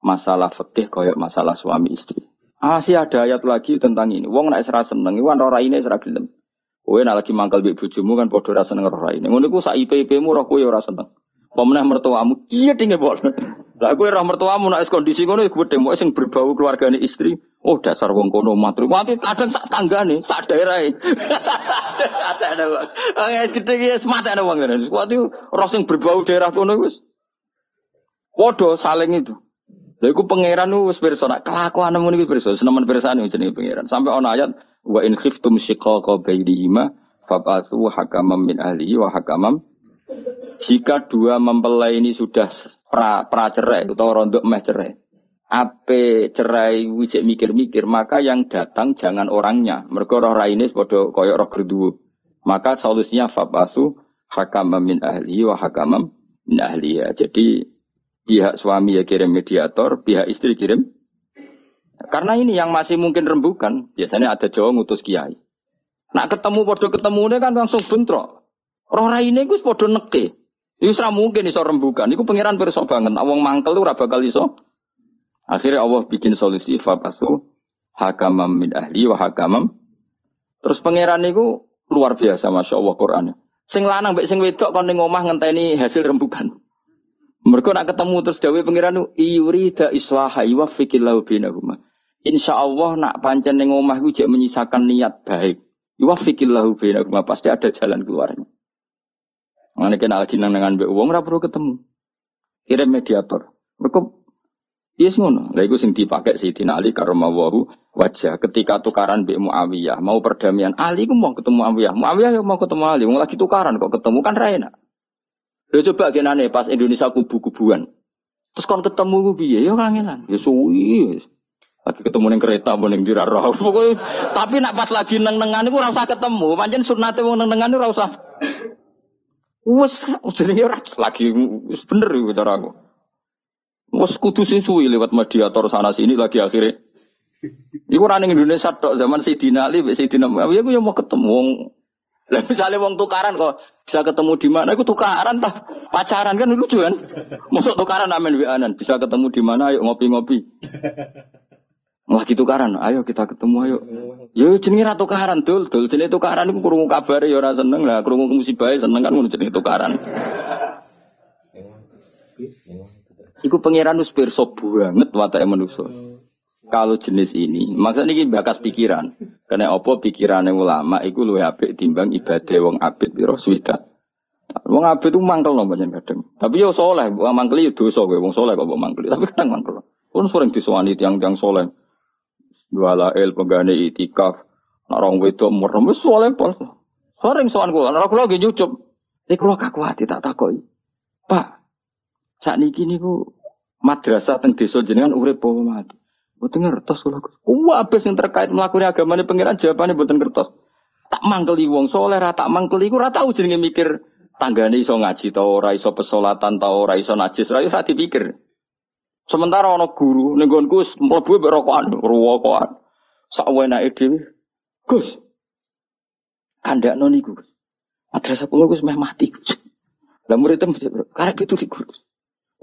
masalah fikih koyok masalah suami istri. Ah sih ada ayat lagi tentang ini. Wong nak serasa seneng, iwan ora ini serasa gelem. Kowe nak lagi mangkal mbek bojomu kan padha rasa seneng ora ini. Ngono iku sak IP-IP-mu roh kowe ora seneng. Pemenang mertuamu, iya tinggal bol. Lah kowe roh mertuamu nek kondisi ngono iku gedhe sing berbau keluargane istri. Oh dasar wong kono matru. Mati kadang sak tanggane, sak daerahe. Ada wong. Wis gedhe iki semata ada wong ngene. Kuwi roh sing berbau daerah kono wis. Padha saling itu. Lha iku pangeran wis pirsa nek kelakuan ngono iki pirsa, senemen pirsane jenenge pangeran. Sampai ana ayat wa in khiftum shiqaqa bainihima fab'athu hakamam min ahlihi wa hakamam. Jika dua mempelai ini sudah pra, pra cerai atau rontok meh cerai ape cerai wijek mikir-mikir maka yang datang jangan orangnya. Mereka roh raine padha koyok roh kedua maka solusinya fabasu hakamam min ahli wa hakamam min ahliya jadi pihak suami ya kirim mediator pihak istri kirim karena ini yang masih mungkin rembukan, biasanya ada Jawa ngutus kiai. Nak ketemu podo ketemu ini kan langsung bentrok. Roh ini gue podo neke. Itu mungkin iso rembukan. Iku pangeran perso banget. Awang mangkel ora bakal iso Akhirnya Allah bikin solusi fapasu hakamam min ahli wa hakamam. Terus pangeran itu luar biasa masya Allah Qurannya. Sing lanang mbek sing wedok kon ning omah ngenteni hasil rembukan. Mereka nak ketemu terus dawe pangeran da islaha wa fikillahu bainahuma. Insya Allah nak pancen ning omah ku jek menyisakan niat baik. Wa fikillahu bainahuma pasti ada jalan keluarnya. Mana kena lagi nang dengan mbek wong ora perlu ketemu. Kirim mediator. Mereka Yes ngono. Lah iku sing dipakai Sayyidina Ali karamawahu wajah ketika tukaran Mbak Muawiyah mau perdamaian. Ali ku mau ketemu Muawiyah. Muawiyah yo mau ketemu Ali. Mau lagi tukaran kok ketemu kan ra enak. Yo coba genane pas Indonesia kubu-kubuan. Terus kon ketemu ku piye? Yo kangenan. Ya suwi. Lagi ketemu ning kereta apa ning diraro. Pokoke tapi nak pas lagi neng-nengan iku ora usah ketemu. Pancen sunate wong neng-nengan ora usah. Wes jenenge lagi bener iku cara aku. Wes kudu suwi lewat mediator sana sini lagi akhirnya. Iku running Indonesia tok zaman Sayyidina Ali, Sayyidina Muawiyah aku yang mau ketemu Lah misalnya wong tukaran kok bisa ketemu di mana? Aku tukaran tah pacaran kan lucu kan? Masuk tukaran amen wianan bisa ketemu di mana? Ayo ngopi-ngopi. Lagi tukaran, ayo kita ketemu ayo. Yo jenenge ra tukaran dul, dul jenenge tukaran iku krungu kabare ya ora seneng lah, krungu musibah seneng kan ngono jenenge tukaran. Iku pangeran wis pirsa banget watake manusa. Kalau jenis ini, maksudnya ini bakas pikiran. Karena apa pikirannya ulama iku luwih apik timbang ibadah wong apik piro swida. Wong apik itu mangkel loh banyak kadang. Tapi yo soleh, wong mangkel yo dosa wong soleh kok mangkel. Tapi kadang mangkel. Pun sering disowani tiang-tiang soleh. Wala el pegane itikaf. Nak rong wedok merem wis soleh pol. Sering sowan kula, nek kula nggih nyucup. Nek kula kakuati tak takoki. Pak, Saat niki niku madrasah teng desa jenengan urip apa mati. Mboten ngertos kula. Abis yang terkait melakukan agama ini pengiran jawabannya mboten ngertos. Tak mangkeli wong soleh, ra tak mangkeli ku ra tau jenenge mikir tanggane iso ngaji ta ora iso pesolatan ta ora iso najis ra iso dipikir. Sementara ana guru ning wis mlebu mek rokokan, rokokan. Sak wenake dhewe. Gus. Kandakno niku. Madrasah kula Gus meh mati. Lah murid karep itu di guru.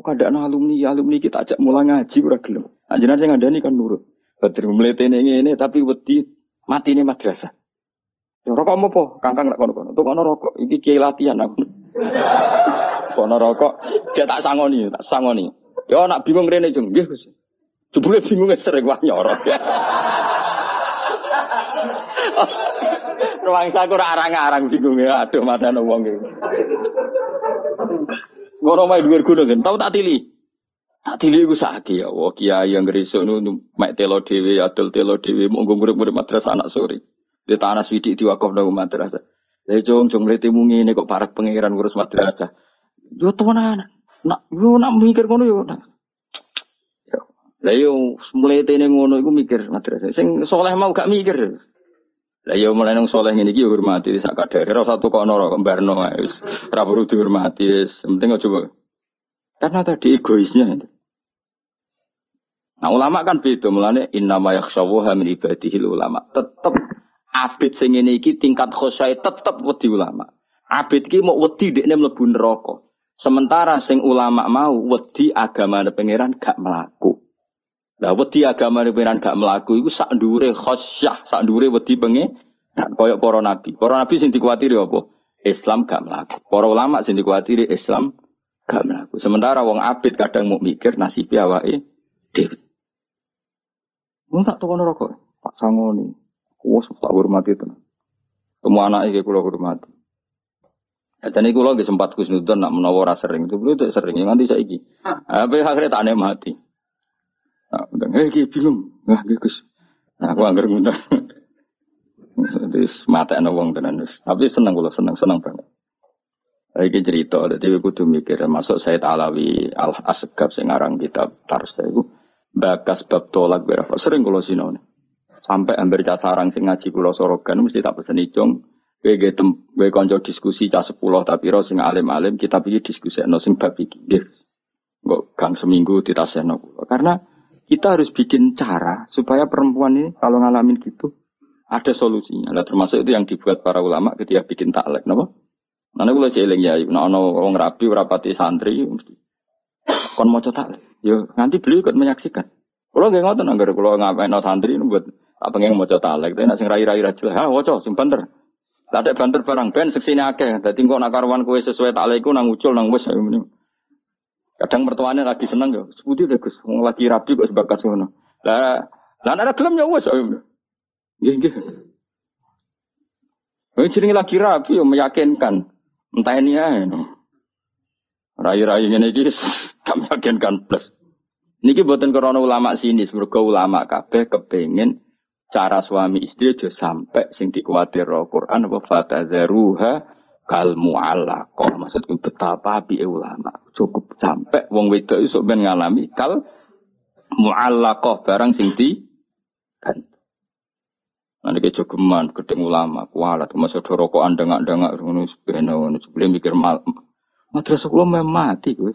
Ada alumni, alumni kita ajak mulai ngaji ora gelem. Anjenan sing ngandani kan nurut. Badri mletene ngene tapi wedi mati ini madrasah. Ya rokok po, kangkang nak kono kono. Tuh kono rokok, iki kiai latihan aku. kono rokok, dia tak sangoni, tak sangoni. Ya nak bingung rene jeng, nggih Gus. Jebule bingung sering wah nyorot. Ruang saku arang-arang bingung ya, aduh mata wong iki. Ngono mai dhuwur kan, tau tak tili. Tak tili iku sakit ya, wah kiai yang gerisuk nu mek telo dhewe, adol telo dhewe, monggo murid-murid madrasah anak sore. Di tanah swidik diwakaf nang madrasah. Lah jong jong retimu ngene kok parak pengiran ngurus madrasah. Yo temenan. Nak yo nak mikir ngono yo. Lah yo mulai tene ngono iku mikir madrasah. Sing soleh mau gak mikir. Lah ya mulai nang soleh ngene iki hormati sak kadare ora satu kono ora kembarno wis ora perlu dihormati wis penting coba. Karena tadi egoisnya. Nah ulama kan beda mulane innama yakhshawaha min ibadihi ulama. Tetep abid sing ngene iki tingkat khosyai tetep wedi ulama. Abid iki mau wedi dekne mlebu neraka. Sementara sing ulama mau wedi agama pangeran gak melaku. Lah wedi agama pengiran gak melaku iku sak ndure khosyah, sak ndure wedi pengen nah, koyok para nabi. Para nabi sing dikuatiri apa? Islam gak melaku. Para ulama sing dikuatiri Islam gak melaku. Sementara wong abid kadang mau mikir nasib awake dhewe. Mun tak tokono rokok, Pak Sangoni. Wes tak hormati tenan. Semua anak iki kula hormati. Dan iku lho sempat kusnudon nak menawa sering. Itu itu sering nganti saiki. Apa akhirnya tak mati. Nah, eh iki bingung. Nah, Gus. Nah, aku anggar ngundang. Terus mata ana wong tenan wis. Tapi seneng kula seneng seneng banget. Iki cerita, jadi kudu mikir masuk saya Alawi Al Asgab sing aran kitab Tarsa iku bakas bab tolak berapa sering kula sinone. Sampai hampir sarang sing ngaji kula sorogan mesti tak pesen Kowe tem kanca diskusi cah 10 tapi ro sing alim-alim kita pilih diskusi no sing bab iki. Nggih. Kok kang seminggu ditaseno kula. Karena kita harus bikin cara supaya perempuan ini kalau ngalamin gitu ada solusinya. Nah, termasuk itu yang dibuat para ulama ketika bikin taklek, napa? Nanti kalau jeling ya, nah ono rapi, rapati santri, mesti kon mau taklek. Yo nanti beliau ikut menyaksikan. Kalau nggak ngotot anggar kalau ngapain no santri buat apa yang mau talek, tapi nasi rai rai rajil, ah wocok sing banter. Ada banter barang ben seksini akeh, jadi kok nak kue sesuai talekku nang ucul nang wes Kadang mertuanya lagi seneng ya, sebuti deh gus, lagi rapi kok sebakas ngono. Lah, lah ada gelem ya wes, Nggih nggih. Jenenge lagi rapi ya meyakinkan. Entah ini ya. Rai-rai ini iki gak meyakinkan plus. Niki buatan korona ulama sini, semoga ulama kabeh kepengen cara suami istri aja sampai sing dikuatir Quran apa fatadzaruha kal mu'allaqah. Maksudku betapa api ulama. Cukup sampai wong wedok iso ben ngalami kal mu'allaqah barang sing di kan. Nanti ke jogeman, ulama, kualat, masa do rokokan dengak-dengak, ngono sebena, ngono sebelum mikir mal. Madrasah kula memang mati gue.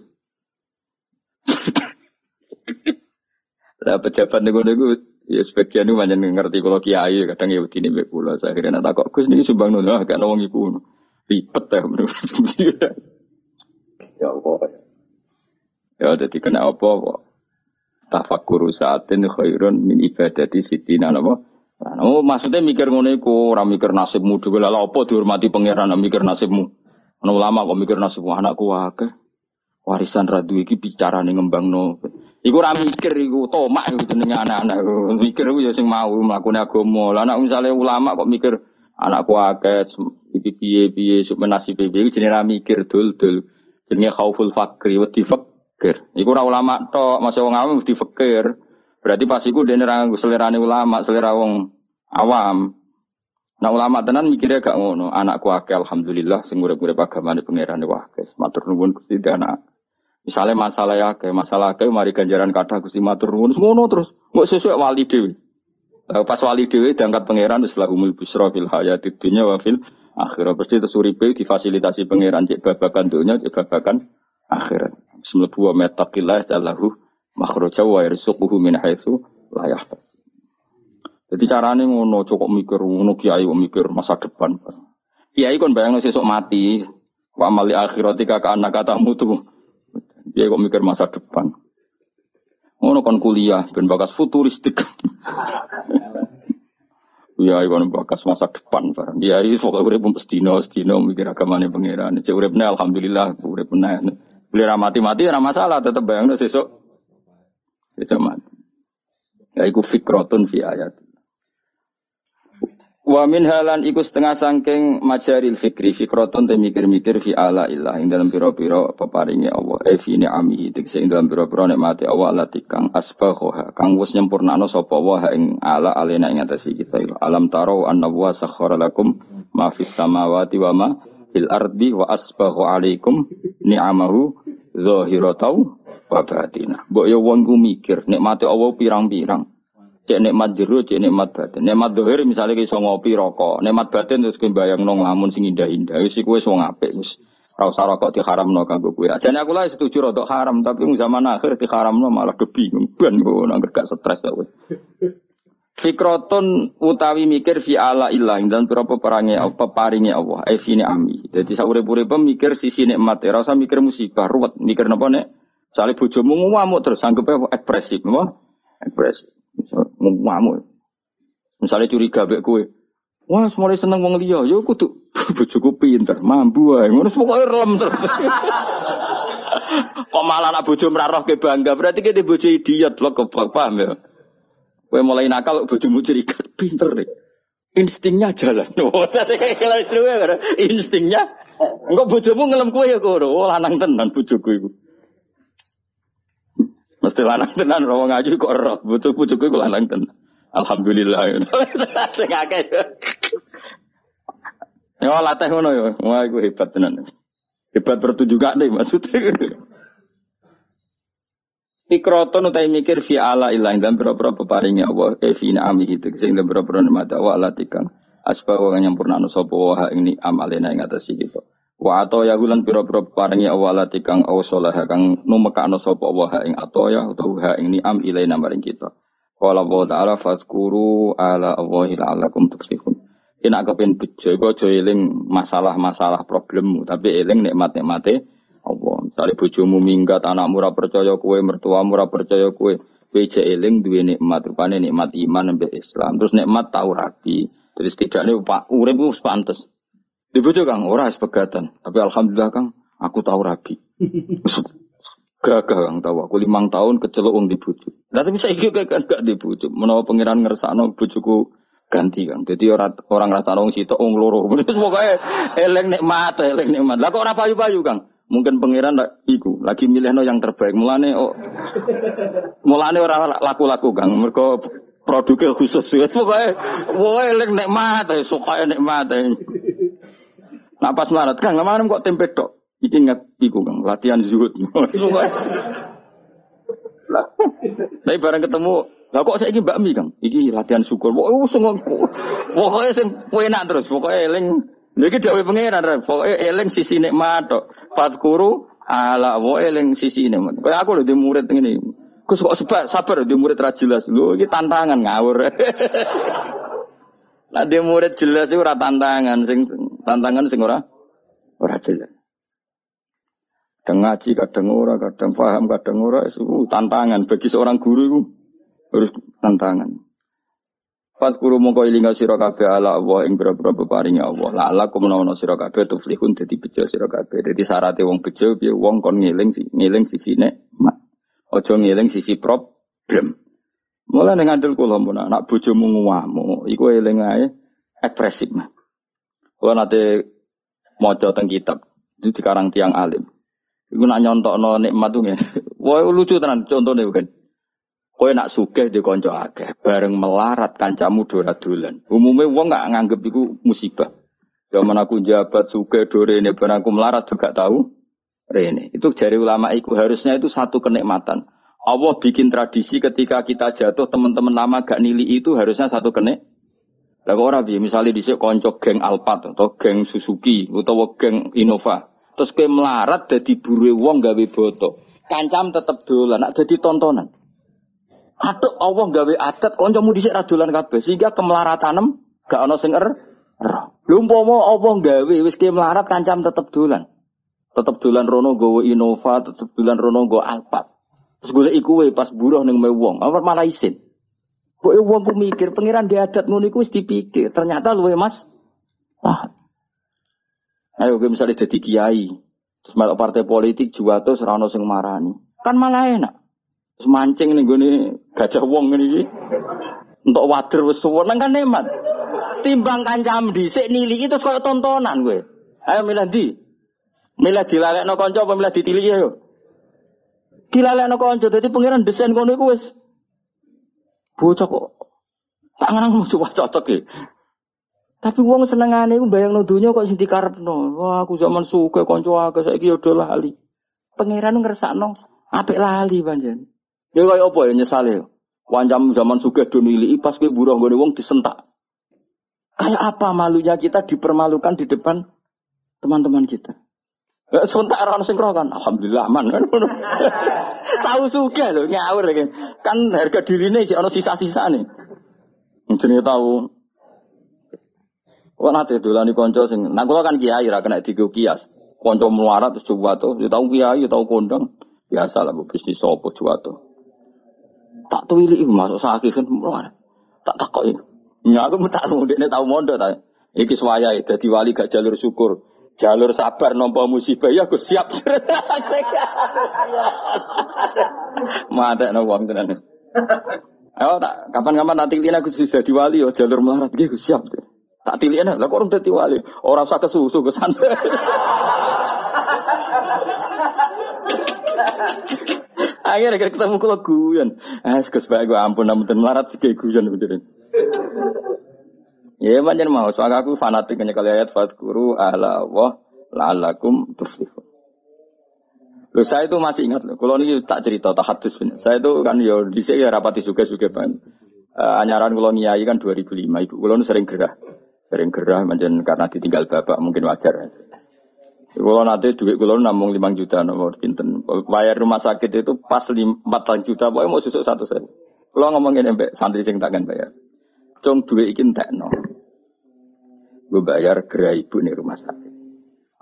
Lah pejabat nego-nego ya sebagian itu banyak ngerti kalau kiai kadang ya begini mbek kula. Saya akhirnya nak kok Gus niki sumbang nono agak nawang iku. Ribet ya menurut ya apa ya jadi kena apa kok tafakkur saatin khairun min ibadati sitina napa Nah, oh, maksudnya mikir ngono iku, ora mikir nasibmu. Dhewe lha apa dihormati pangeran mikir nasibmu. Ana ulama kok mikir nasibmu? Anakku akeh. Warisan radu iki bicarane ngembangno. Iku ora mikir iku tomak iku jenenge anak-anak. Mikir iku ya sing mau mlakune agama. Lah anak misale ulama kok mikir anakku akeh iki piye-piye sup nasibe piye jenenge ra mikir dul-dul. Jenenge khauful fakri wedi fakir. Iku ora ulama tok, masih wong awam mesti fakir. Berarti pas iku dene ra selerane ulama, selera wong awam. Nah ulama tenan mikirnya gak ngono. Anakku akeh alhamdulillah sing urip-urip agamane pangeran wae. Matur nuwun Gusti anak. Misalnya masalah ya kayak masalah kayak mari ganjaran kata gusti matur nuwun ngono terus nggak sesuai wali dewi. Pas wali dewi diangkat pangeran setelah umul busro fil hayat dunya wa fil akhirat. Pasti itu suripe difasilitasi pangeran cek babakan dunia cek babakan akhirat. Semlebu wa metaqillah jallahu makhraja wa yarzuquhu min haitsu la. Jadi carane ngono cukup mikir ngono kiai mikir masa depan. Kiai kon bayang sesuk mati. Wa amali akhiratika ka anak kata mutu. Dia kok mikir masa depan. Ngono kon kuliah ben bakas futuristik. Iya, iku bakas masa depan barang. Dia iki pokoke urip mestino, stino mikir agamane pangeran. Cek uripne alhamdulillah, urip meneh. Beli mati-mati ora masalah, tetep bayangno sesuk. Sesuk mati. Ya iku fikrotun fi ayat. Wa min halan iku setengah sangking majaril fikri fikroton te mikir-mikir fi ala ilah ing dalam piro-piro peparingi Allah. E fi ni'amihi tegese ing dalam piro-piro nikmati Allah lati kang asbaghoha kang wis nyempurnakno sapa wa ing ala alena ing atase kita. Alam taro anna wa sakhara lakum ma fis samawati wa ma fil ardi wa asbaghu alaikum ni'amahu zahiratau wa batina. Mbok yo wong mikir nikmati Allah pirang-pirang Cek nikmat jero, cek nikmat batin. Nikmat dohir misalnya kita ngopi rokok. Nikmat batin terus kita bayang nong lamun sing indah-indah. Wis iku wis wong apik wis. Ora usah rokok no kanggo kowe. Ajane aku lah setuju rodok haram, tapi zaman akhir no malah do bingung. Ben kok nang gak stres wis. Fikroton utawi mikir fi ala ilah dan berapa perangi apa paringi Allah eh fi ami. Jadi saurip-urip mikir sisi nikmat, ora usah mikir musibah ruwet, mikir napa nek Sale bojomu ngamuk terus anggape ekspresif, apa? Ekspresif. Ngamuk. Misalnya curiga bek kue. Wah, mulai seneng wong liya, yo kudu bojoku pinter, mampu ae. Ngono pokoke relem terus. Kok malah anak bojo meraroh ke bangga, berarti kita bojo idiot lo kebak paham ya. Kue mulai nakal bojomu curiga, pinter deh. Instingnya jalan. Instingnya. Enggak bojomu ngelem kue ya kono. Lanang tenan bojoku iku. Mesti lanang tenan ora ngaji kok roh. Butuh-butuh kok lanang tenan. Alhamdulillah. Sing akeh. Yo latih ngono yo. Wah iku hebat tenan. Hebat pertunjukan deh maksudnya. Ikroton utai mikir fi ala ilah dan berapa peparingi Allah eh fi na'ami itu sehingga berapa nikmat Allah latikang asbah wa nyampurna sapa wa ini amalena ing atas kita. Wa ato ya gulan pira-pira paringi awalati kang awsalah kang numekakno sapa wa ing ato ya utawa ha ing ilaina maring kita. Qala wa ta'ala fazkuru ala Allahi la'allakum tuflihun. Ina kepen bejo iku aja eling masalah-masalah problemmu, tapi eling nikmat-nikmate Allah. Misalnya bojomu minggat, anakmu ora percaya kue, mertuamu ora percaya kue, Beja eling duwe nikmat rupane nikmat iman sampai Islam. Terus nikmat tahu rapi. Terus tidaknya pak urip wis pantes. Di bojo Kang ora sepegatan. Tapi alhamdulillah Kang aku tahu rapi. Gagah Kang tahu aku limang tahun kecelok wong di bojo. Lah tapi juga kan gak di bojo. Menawa pangeran ngersakno bojoku ganti kan. Jadi orang orang rasa orang situ wong loro. Terus pokoknya eleng nikmat, eleng nikmat. Lah kok ora payu-payu Kang? Mungkin pangeran tak iku lagi milih no yang terbaik. Mulane oh, mulane orang laku-laku kang. Mereka produknya khusus. Pokoknya, wah elek nikmat, suka nikmat. Nah pas marat kang, kemarin kok tempe tok. Iki ingat iku kang, latihan zuhud. Tapi bareng ketemu, lah kok saya ini Mbak Mi kang, iki latihan syukur. Wah, sungguh, pokoknya sing enak terus, pokoknya eling. Lagi dawe pangeran, pokoknya eling sisi nikmat tok. Fatkuru ala wa eling sisi ini. Kayak aku loh di murid ini. Gus kok sabar, sabar di murid ra jelas. Iki tantangan ngawur. Lah di murid jelas itu ora tantangan, sing tantangan sing ora ora jelas. Kadang ngaji, kadang ora, kadang paham, kadang ora, itu tantangan bagi seorang guru itu harus tantangan. Fatkuru mongko ilinga sira kabeh ala Allah ing pira-pira peparinge Allah. La ala kumenawa sira kabeh tuflihun dadi bejo sira kabeh. Dadi syaratnya wong bejo piye wong kon ngeling ngeling sisine mak. Aja ngeling sisi problem. Mula ning andel kula mun anak bojomu nguwamu, iku eling ae ekspresif. Kula nate maca teng kitab itu dikarang tiang alim. Iku nak nyontokno nikmat tuh Wah lucu tenan contone kan. Kowe nak sugih di konco akeh, bareng melarat kancamu dolan. Umumnya wong nggak nganggep itu musibah. Zaman aku jabat sugih dorene, bareng aku melarat juga tahu. Rene. Itu jari ulama itu harusnya itu satu kenikmatan. Allah bikin tradisi ketika kita jatuh teman-teman lama gak nili itu harusnya satu kenik. Lah orang bi misalnya di konco geng Alphard atau geng Suzuki atau geng Innova. Terus kowe melarat jadi buru wong gawe boto. Kancam tetep dolan, nak jadi tontonan. Atuk Allah gawe adat kancamu dhisik ra dolan kabeh sehingga kemelaratanem gak ana sing er. Lha umpama Allah gawe wis ke melarat kancam tetep dolan. Tetep dolan rono gawe Innova, tetep dolan rono gawe Alphard. Terus golek iku pas buruh ning me wong, apa malah isin. Kok wong ku mikir pangeran di adat ngono iku wis dipikir, ternyata luwe Mas. Ah. Ayo misalnya jadi kiai, terus melok partai politik juwato serano sing marani. Kan malah enak. Terus mancing nih gue gajah wong ini. Untuk wader wes suweneng kan nemat. Timbang kancam dhisik nili itu koyo tontonan gue. Ayo milih di. Milih dilalekno kanca apa milih ditili yo. Dilalekno kanca dadi pangeran desain ngono iku wis bocah kok tak ngarang coba cocok ya. Tapi wong senengane iku bayangno donya kok sing dikarepno. Wah, aku zaman suka kanca akeh saiki yo lali. Pangeran ngersakno apik lali panjen. Ya kaya apa ya nyesale. Wancam zaman suge donili pas kowe buruh nggone wong disentak. Kayak apa malunya kita dipermalukan di depan teman-teman kita. Ya, sebentar orang sing kan, alhamdulillah aman kan. Tahu suge loh ngawur kan. Kan harga diri ini ono sisa-sisa nih. Jenenge tahu. Kok nate dolani konco sing, nah kula kan kiai ra kena digo kias. Konco melarat terus coba tuh, ya tahu kiai, ya tahu kondang. Biasa lah bisnis sopo coba tuh. Tak tuwili masuk sakit kan Tak takok iki. Ya aku tak ini tahu mondok ta. Iki swaya dadi wali gak jalur syukur. Jalur sabar nompo musibah ya aku siap. Mate no wong tenan. Ayo tak kapan-kapan nanti tilin aku sudah di wali yo jalur melarat iki siap. Tak tilin lah kok orang dadi wali. Ora usah kesusu ke sana. Akhirnya akhirnya ketemu kalau guyon. Ah, sekus gue ampun, namun melarat sih guyon beneran. Ya, macam mau. Soalnya aku fanatik hanya kali ayat fatkuru ala wah la'alakum tuflihun. Loh, saya itu masih ingat loh. Kalau ini tak cerita, tak hadus. Saya itu kan yo di sini ya rapati juga juga ban. Uh, anyaran kalau nyai kan 2005. Ibu kalau sering gerah, sering gerah, macam karena ditinggal bapak mungkin wajar. Kalau nanti duit kalau namung lima juta nomor pinten. Bayar rumah sakit itu pas empat juta, pokoknya mau susuk satu sen. Kalau ngomongin embek santri sing takkan bayar. Cung duit ikin tak no. Gue bayar gerai ibu nih rumah sakit.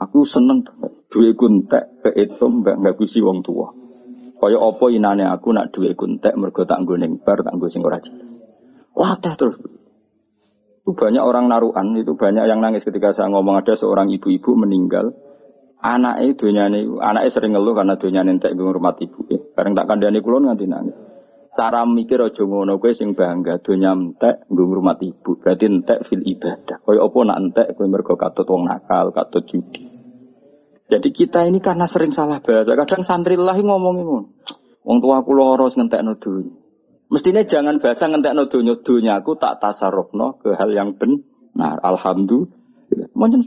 Aku seneng gue tak ke itu mbak nggak bisa wong tua. Kaya apa inane aku nak duwe kuntek mergo tak nggo bar tak nggo sing ora jelas. Latih terus. Itu banyak orang naruhan, itu banyak yang nangis ketika saya ngomong ada seorang ibu-ibu meninggal. Anaknya dunyane, anaknya sering ngeluh karena dunyane entek rumah ibu. Bareng tak kandhani kula nganti nangis. Cara mikir aja ngono kowe sing bangga donya entek nggo ngrumat ibu. Berarti entek fil ibadah. Kaya apa nak entek kowe mergo katut wong nakal, katut judi. Jadi kita ini karena sering salah bahasa. Kadang santri lahi ngomong ngono. Wong tua aku loro ngentekno dunya. Mestinya jangan bahasa ngentekno donya donya aku tak tasarrufno ke hal yang benar. Alhamdulillah. Mungkin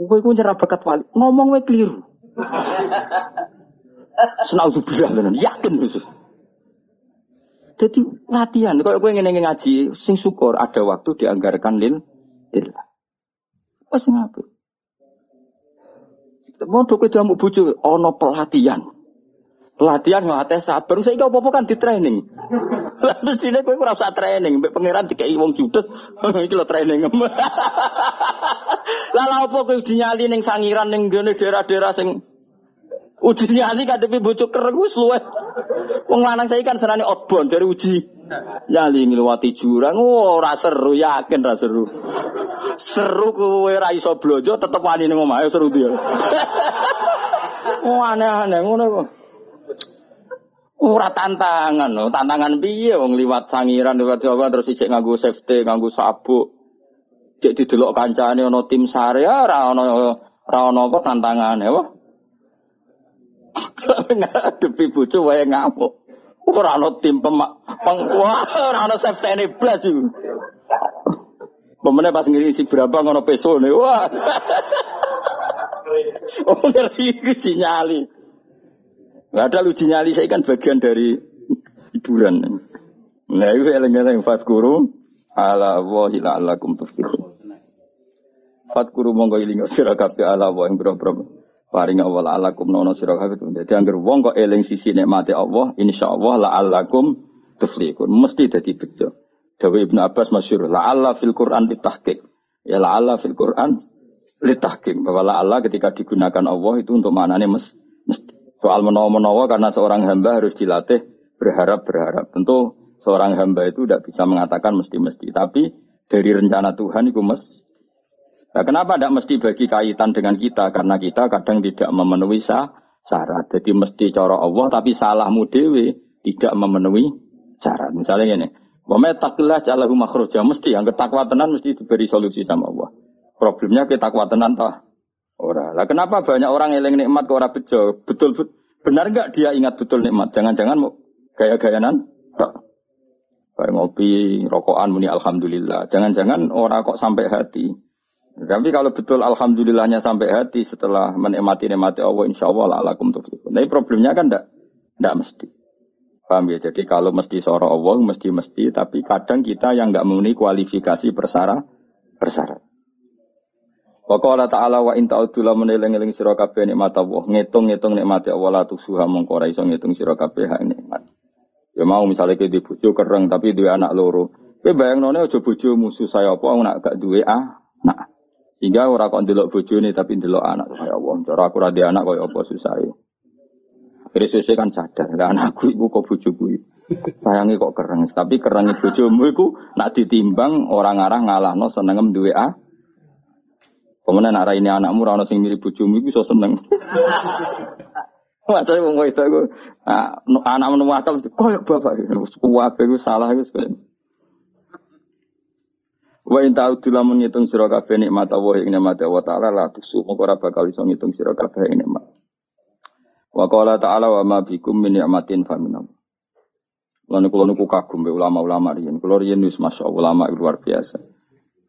kowe ku nyerah bakat wali. Ngomong wae keliru. Senaudzubillah tenan. Yakin khusus. Jadi latihan. Kalau gue ingin ngaji, sing syukur ada waktu dianggarkan lil. Wes ngapain? Mau ke jamu bucu, ono pelatihan. Pelatihan ngelatih sabar, saya kau apa kan di training. Lalu sini gue kurang usah training, mbak pangeran dikai wong judes, itu lo training. Lalu apa gue dinyali neng sangiran neng daerah-daerah sing uji nyali kadepi bucu kereng luwe. Wong lanang saya kan senane outbound dari uji nyali ngliwati jurang, oh ora seru yakin ora seru. Seru kowe ora iso blojo tetep wani ning omahe seru dia. Oh aneh-aneh ngono kok. Ora tantangan no, tantangan piye wong liwat sangiran liwat Jawa terus ijek nganggo safety, nganggo sabuk. Cek didelok kancane ana tim sare ora ana ora ana apa tantangane, wah. Ngadepi bojo wae ngamuk. Ora ana tim pemak peng ora ana safety ne blas iku. Pemene pas ngiri si berapa ngono peso nih, wah. Oh ngeri nyali. Gak ada uji nyali saya kan bagian dari hiburan. Nah itu eleng-eleng guru ala wahi la'allakum tuflihun. guru monggo iling sira kabeh ala wa ing boro paring Allah alakum nono sira kabeh. Dadi anggere wong kok eling sisi nikmate Allah, insyaallah la'allakum tuflihun. Mesti dadi bejo. Dawe Ibnu Abbas masyhur la'alla fil Quran ditahqiq. Ya la'alla fil Quran litahkim bahwa la'alla ketika digunakan Allah itu untuk maknanya mes, mesti. Soal menawa-menawa karena seorang hamba harus dilatih berharap-berharap. Tentu seorang hamba itu tidak bisa mengatakan mesti-mesti. Tapi dari rencana Tuhan itu mesti. Nah, kenapa tidak mesti bagi kaitan dengan kita? Karena kita kadang tidak memenuhi syarat. Jadi mesti cara Allah tapi salahmu dewi tidak memenuhi syarat. Misalnya ini. Wama takillah jalahu makhroja. Mesti yang ketakwa tenan mesti diberi solusi sama Allah. Problemnya kita tenan toh Ora. Lah kenapa banyak orang eling nikmat kok ora bejo? Betul, betul benar enggak dia ingat betul nikmat? Jangan-jangan mau gaya-gayanan? Kayak ngopi, rokokan muni alhamdulillah. Jangan-jangan orang kok sampai hati. Tapi kalau betul alhamdulillahnya sampai hati setelah menikmati nikmati Allah insya Allah alakum tuflihun. Tapi problemnya kan enggak, enggak mesti. Paham ya? Jadi kalau mesti seorang Allah, mesti-mesti. Tapi kadang kita yang enggak memenuhi kualifikasi persyarat. persyarat. Wa qala ta'ala wa in ta'udzu la eling-eling sira kabeh nikmat Allah, ngitung-ngitung nikmat Allah la tusuha mongko ora iso ngitung sira hak nikmat. Ya mau misalnya ke di bojo kereng tapi duwe anak loro. Kowe bayangnone aja bojo musuh saya apa nak gak duwe anak. Sehingga ora kok ndelok bojone tapi ndelok anak. Ya Allah, cara aku ra anak koyo apa susah ya. Akhirnya susah kan sadar, lah anakku iku kok bojoku Sayangi kok kereng, tapi kerengnya bojomu iku nak ditimbang orang arah ngalahno senengem duwe anak. Kemudian arah ini anakmu rano sing mirip bojomu iku iso seneng. Masa wong itu aku anak menemu akal koyok bapak kuat aku salah sekali. Wa in ta'udu lamun ngitung sira kabeh nikmat Allah ing nikmat Allah taala la tusu moko ora bakal iso ngitung sira kabeh nikmat. Wa qala ta'ala wa ma bikum min ni'matin fa minam. Lan kula niku kagum ulama-ulama riyen. Kula riyen wis masyaallah ulama luar biasa.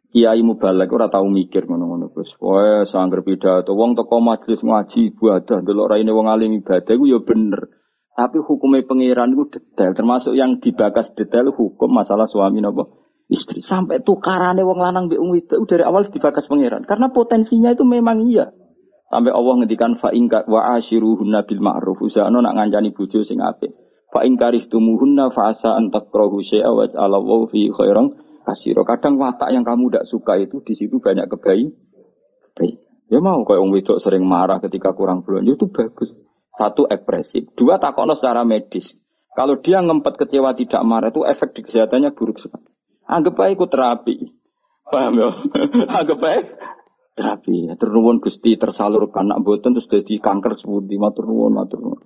Kiai mubalek ora tau mikir ngono-ngono Gus. Wae sangger pidato wong teko majelis ngaji ibadah delok raine wong alim ibadah iku ya bener. Tapi hukumnya pangeran itu detail, termasuk yang dibakas detail hukum masalah suami nopo istri. Sampai tukarannya wong lanang mbek itu dari awal dibakas pangeran. Karena potensinya itu memang iya. Sampai Allah ngendikan fa ingka wa ashiruhunna bil ma'ruf. Usahano nak ngancani bojo sing apik. Fa in karihtumuhunna fa asa an takrahu syai'a wa wa fi khairan kasiro. Kadang watak yang kamu tidak suka itu di situ banyak kebaik. Baik. Ya mau kayak orang wedok sering marah ketika kurang belanja itu bagus. Satu ekspresif, dua takono secara medis. Kalau dia ngempet kecewa tidak marah itu efek di kesehatannya buruk sekali. Anggap aja ikut terapi. Paham ya? Anggap aja terapi. Ternuwun Gusti tersalurkan anak boten terus jadi kanker sepundi matur nuwun matur nuwun.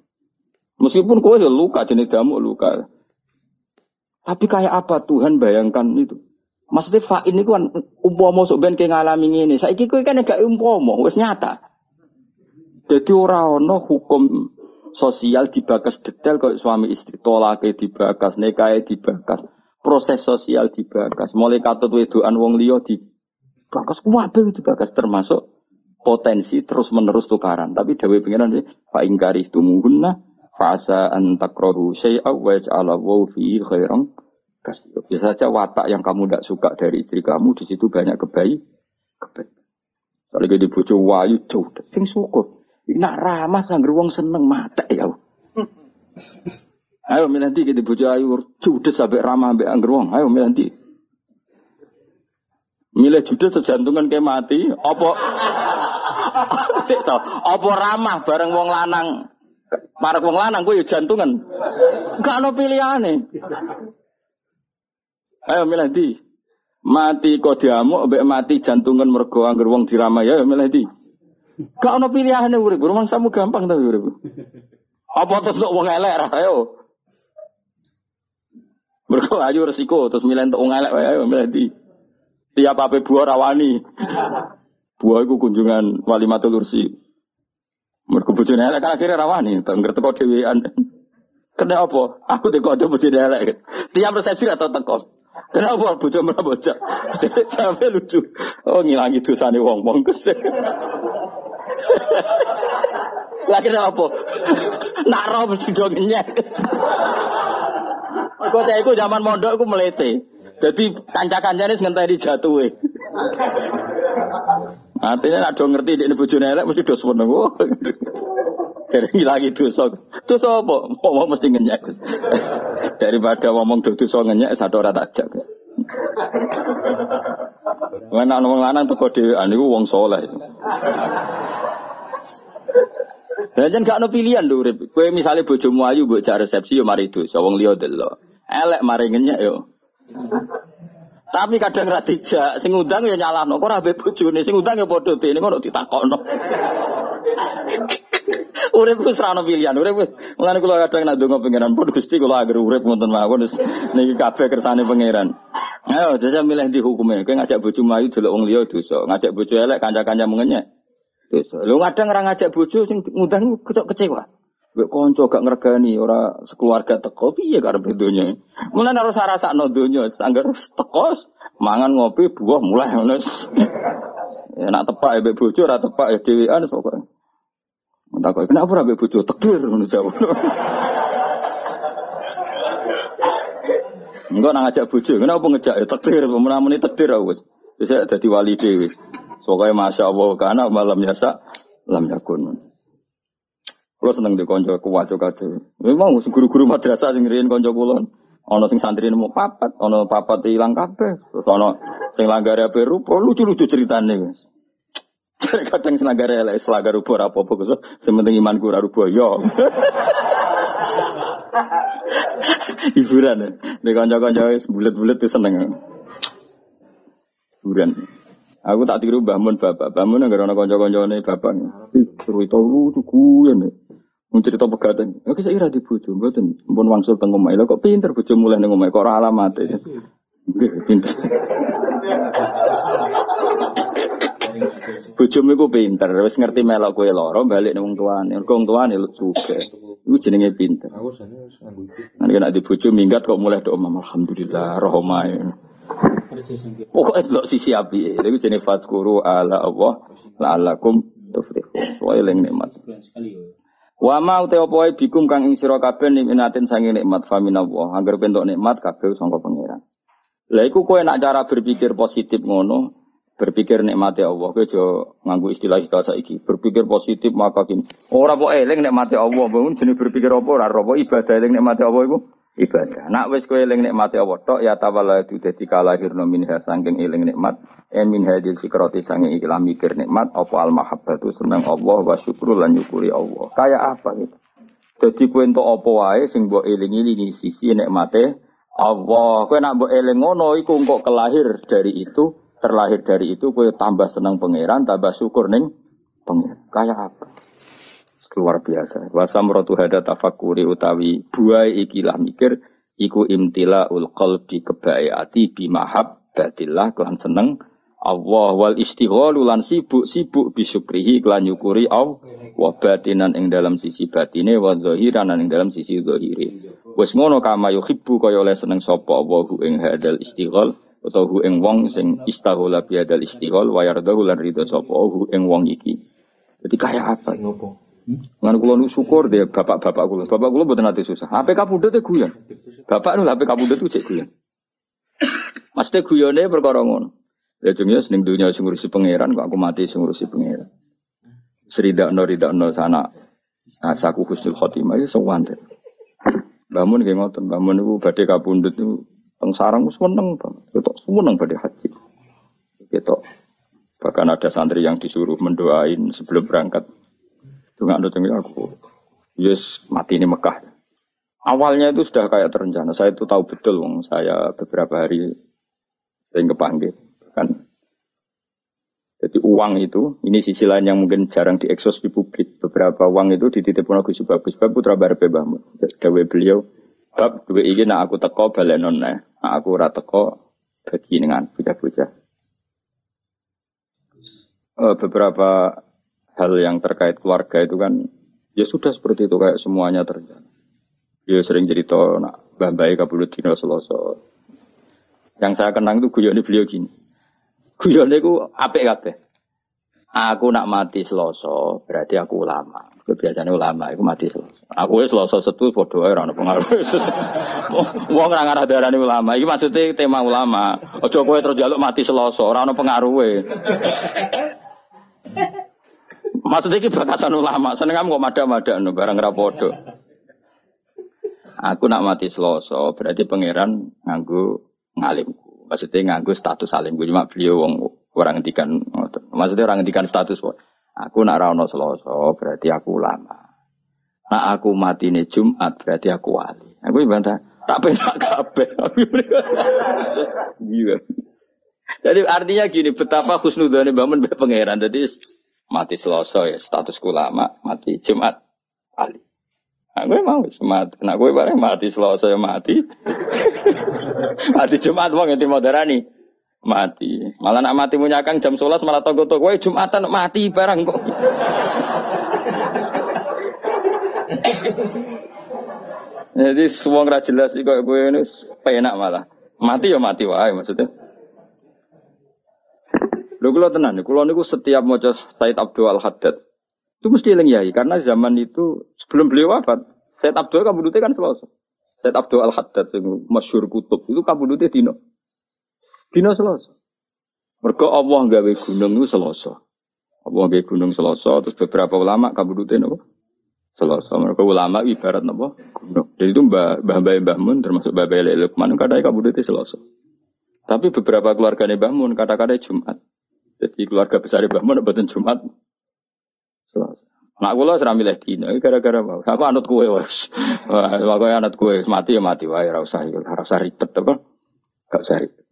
Meskipun kowe ya luka jenis damuk luka. Tapi kayak apa Tuhan bayangkan itu? Maksudnya fa ini kan umpama sok ben ngalami ini. Saiki kowe kan gak umpama, wis nyata. Jadi orang ono hukum sosial dibakas detail kalau suami istri tolake dibakas, nekae dibakas, proses sosial dibakas, mulai katut wedoan wong liya dibakas, kabeh dibakas termasuk potensi terus menerus tukaran. Tapi dewe pengiran fa ingkari tumuhunna fasa an takrohu syai'a wa ja'ala wa fi khairan Biasa saja watak yang kamu tidak suka dari istri kamu di situ banyak kebaik. Kebaik. Soalnya di bojo wayu jauh, sing syukur. Nak ramah sangger wong seneng mata ya. Ayo milanti kita bojo ayu judes sampai ramah ambek angger wong. Ayo milanti. Milih judes jantungan kayak mati, apa apa ramah bareng wong lanang Para wong lanang gue ya jantungan. Gak ada pilihane. Ayo milanti. Mati kok diamuk, mbek mati jantungan mergo angger wong diramai ya milanti. Gak ono pilihane urip, rumah samu gampang ta urip. Apa terus untuk wong elek ayo. Mergo ayo resiko terus milih untuk wong elek ayo milih di. Tiap apa buah rawani. Buah iku kunjungan wali matul ursi. Mergo bojone elek kan akhirnya rawani, tengger teko dhewean. Kena apa? Aku dikode bojone elek. Tiap resepsi atau teko. Kenapa bojo merah bocah? Sampai lucu. Oh ngilangi dosane wong-wong kesel. Lagi apa? Nak roh mesti do. Saya iku zaman mondok aku melete. Jadi kanca-kancane ngenteni jatuhe. Artinya do ngerti di bojone elek mesti do seneng. Dari lagi dosa. Dosa apa? Mau mesti ngenyek. Daripada ngomong dosa ngenyek satu ora tak jak. Mana wong lanang teko dhewean niku wong saleh. Lah jan gak ono pilihan lho urip. Kowe misale bojomu ayu mbok jak resepsi yo mari dosa wong liya delok. Elek mari ngenyek yo. Tapi kadang ra dijak, sing undang ya nyalahno, kok ora mbek bojone, sing undang ya padha dene ngono ditakokno. urip ku serana pilihan, urip mulane kula kadang nak donga pangeran pun Gusti kula agar urip ngoten mawon niki kabeh kersane pangeran. Ayo jajal milih di hukumnya, kowe ngajak bojo mayu delok wong liya dosa, ngajak bojo elek kanca-kanca mengenyek. Dosa. Lu kadang ora ngajak bojo sing ngundang kecok kecewa. Gue konco gak ngergani ora sekeluarga teko piye karep donya. Mulane harus rasakno donya, sanggar teko mangan ngopi buah mulai ngono. ya tepak ya bojo ora tepak ya dhewean pokoke. Entah kok kenapa ora bojo tekir ngono jawab. Enggak nang ngajak bojo, kenapa ngejak ya tekir, menamuni tekir aku. Bisa dadi wali dhewe. Pokoknya masya Allah karena malam biasa lam yakun. Kulo seneng di konco kuwaco kade. Memang guru-guru madrasah sing riyen konco kulo. Ono sing santri nemu papat, ono papat ilang kabeh. Terus ono sing langgare ape rupa lucu-lucu ceritane wis. Kadang elek selanggar rupa ora apa-apa Gus. Sing penting iman ora rupa yo. Hiburan ya. Di konco-konco wis bulet-bulet tuh seneng. Hiburan. Aku tak tiru bangun bapak, bangun agar anak konco-koncone bapak. Suruh itu lucu guyon ya. Mau cerita pegatan, oke saya kira di bojo, mboten, pun wangsul teng omah. Lha kok pinter bojo mulai ning omah, kok ora alamate. Nggih, pinter. Bojomu iku pinter, wis ngerti melok kowe lara, balik ning wong tuane. Mergo wong tuane suge. Iku jenenge pinter. Nanti nek di bojo minggat kok mulai do omah, alhamdulillah, roh omahe. Pokoknya delok sisi api, itu jenis fatkuru ala Allah, la'alakum tuflihun. Soalnya yang nikmat. Wa ma wae bikum kang ing sira kabeh nikmatin sange nikmat faminallah. Angger bentuk nikmat kabeh sangka pangeran. Lah iku kowe nak cara berpikir positif ngono, berpikir nikmati Allah. Kowe aja nganggo istilah istilah saiki. Berpikir positif maka kini. Ora kok eling nikmati Allah, bangun jenis berpikir apa ora apa ibadah eling nikmati Allah iku. Ibadah. Nak wis kowe eling nikmate Allah tok ya itu dadi kalahirno minha saking eling nikmat en min hadil fikrati saking ikilah mikir nikmat apa al mahabbatu seneng Allah wa syukru lan nyukuri Allah. Kayak apa gitu. Jadi kowe entuk apa wae sing mbok eling-elingi sisi nikmate Allah. Kowe nak mbok eling ngono iku engko kelahir dari itu, terlahir dari itu kowe tambah seneng pangeran, tambah syukur ning pangeran. Kayak apa? Luar biasa. Wasamratu hada tafakuri utawi buai ikilah mikir iku imtila ul qalbi kebae ati batillah kelan seneng Allah wal istighalu lan sibuk sibuk bisukrihi kelan nyukuri Allah wa batinan ing dalam sisi batine wa zahiran ing dalam sisi zahire. Wis ngono kama yuhibbu kaya oleh seneng sapa Allah ing hadal istighal utawa hu ing wong sing istaghala bi hadal istighal wa yardahu lan ridho sapa hu ing wong iki. Jadi kayak apa? Ngopo? Ngan kula nu syukur deh bapak-bapak kula. Bapak kula mboten nate susah. HP kapundhut e guyon. Bapak nu HP kapundhut tuh cek guyon. Mesti guyone perkara ngono. Ya jenenge seneng dunya sing ngurusi pangeran kok aku mati sing ngurusi pangeran. Seridakno ridakno sana asaku husnul khotimah ya sowan deh. Bangun nggih ngoten, bangun niku badhe kapundhut niku teng sarang seneng. Ketok seneng badhe haji. Ketok. Bahkan ada santri yang disuruh mendoain sebelum berangkat. Cuma ada aku, yes mati ini Mekah. Awalnya itu sudah kayak terencana. Saya itu tahu betul, wong saya beberapa hari sering kepanggil. Kan jadi uang itu, ini sisi lain yang mungkin jarang dieksos di publik. Beberapa uang itu dititipkan Gus Bagus, Bab putra Barbe Bahmu. Dawe beliau, bab dua ini nak aku teko balenon nah aku ora teko bagi dengan bocah-bocah. Uh, beberapa hal yang terkait keluarga itu kan ya sudah seperti itu kayak semuanya terjadi. Dia sering jadi cerita nak bambai kabulut dino seloso. Yang saya kenang itu guyon beliau gini. Guyon itu apik kabeh. Aku nak mati seloso, berarti aku ulama. Kebiasaan ulama, aku mati seloso. Aku wis seloso setu podo ora ono pengaruh. Wong ora ngarah darani ulama. Iki maksudnya tema ulama. Aja kowe terus mati seloso, ora ono pengaruhe. Maksudnya ini batasan ulama. Seneng kamu kok mada-mada no barang rapodo. Aku nak mati seloso berarti pangeran nganggu ngalimku. Maksudnya nganggu status alimku cuma beliau wong orang ngendikan maksudnya orang ngendikan status aku nak rano seloso berarti aku ulama. Nak aku mati nih Jumat berarti aku wali. Aku bantah tak penak kabeh. Iya. Jadi artinya gini betapa khusnudane bangun pangeran. Jadi mati Selasa ya status ulama, mati Jumat Ali. Nah, gue mau semat. Nah, gue bareng mati Selasa ya mati. mati Jumat wong yang moderani. Mati. Malah nak mati punya kang jam 11 malah tonggo tonggo gue Jumatan mati barang kok. Jadi semua nggak jelas kok gue ini penak malah. Mati ya mati wae maksudnya. Lho kula tenan, kula niku setiap maca Said Abdul Al Haddad itu mesti eling yai karena zaman itu sebelum beliau wafat, Said Abdul kabudute kan Selasa. Said Abdul Al Haddad sing masyhur kutub itu kabudute dino. Dino Selasa. Mergo Allah gawe gunung itu Selasa. Allah gawe gunung Selasa terus beberapa ulama kabudute nopo? Selasa. Mergo ulama ibarat nopo? Gunung. Jadi itu Mbah Mbah Mbah Mun termasuk Mbah Mbah Lukman kadang kabudute Selasa. Tapi beberapa keluarga Mbah Mun kata-kata Jumat. Jadi keluarga besar Mbah Mun mboten Jumat. Selasa. Nak kula ora milih dina gara-gara mau. Aku anut kowe wis. Kowe anut kowe mati ya mati wae ora usah ora usah ribet apa. Gak usah ribet.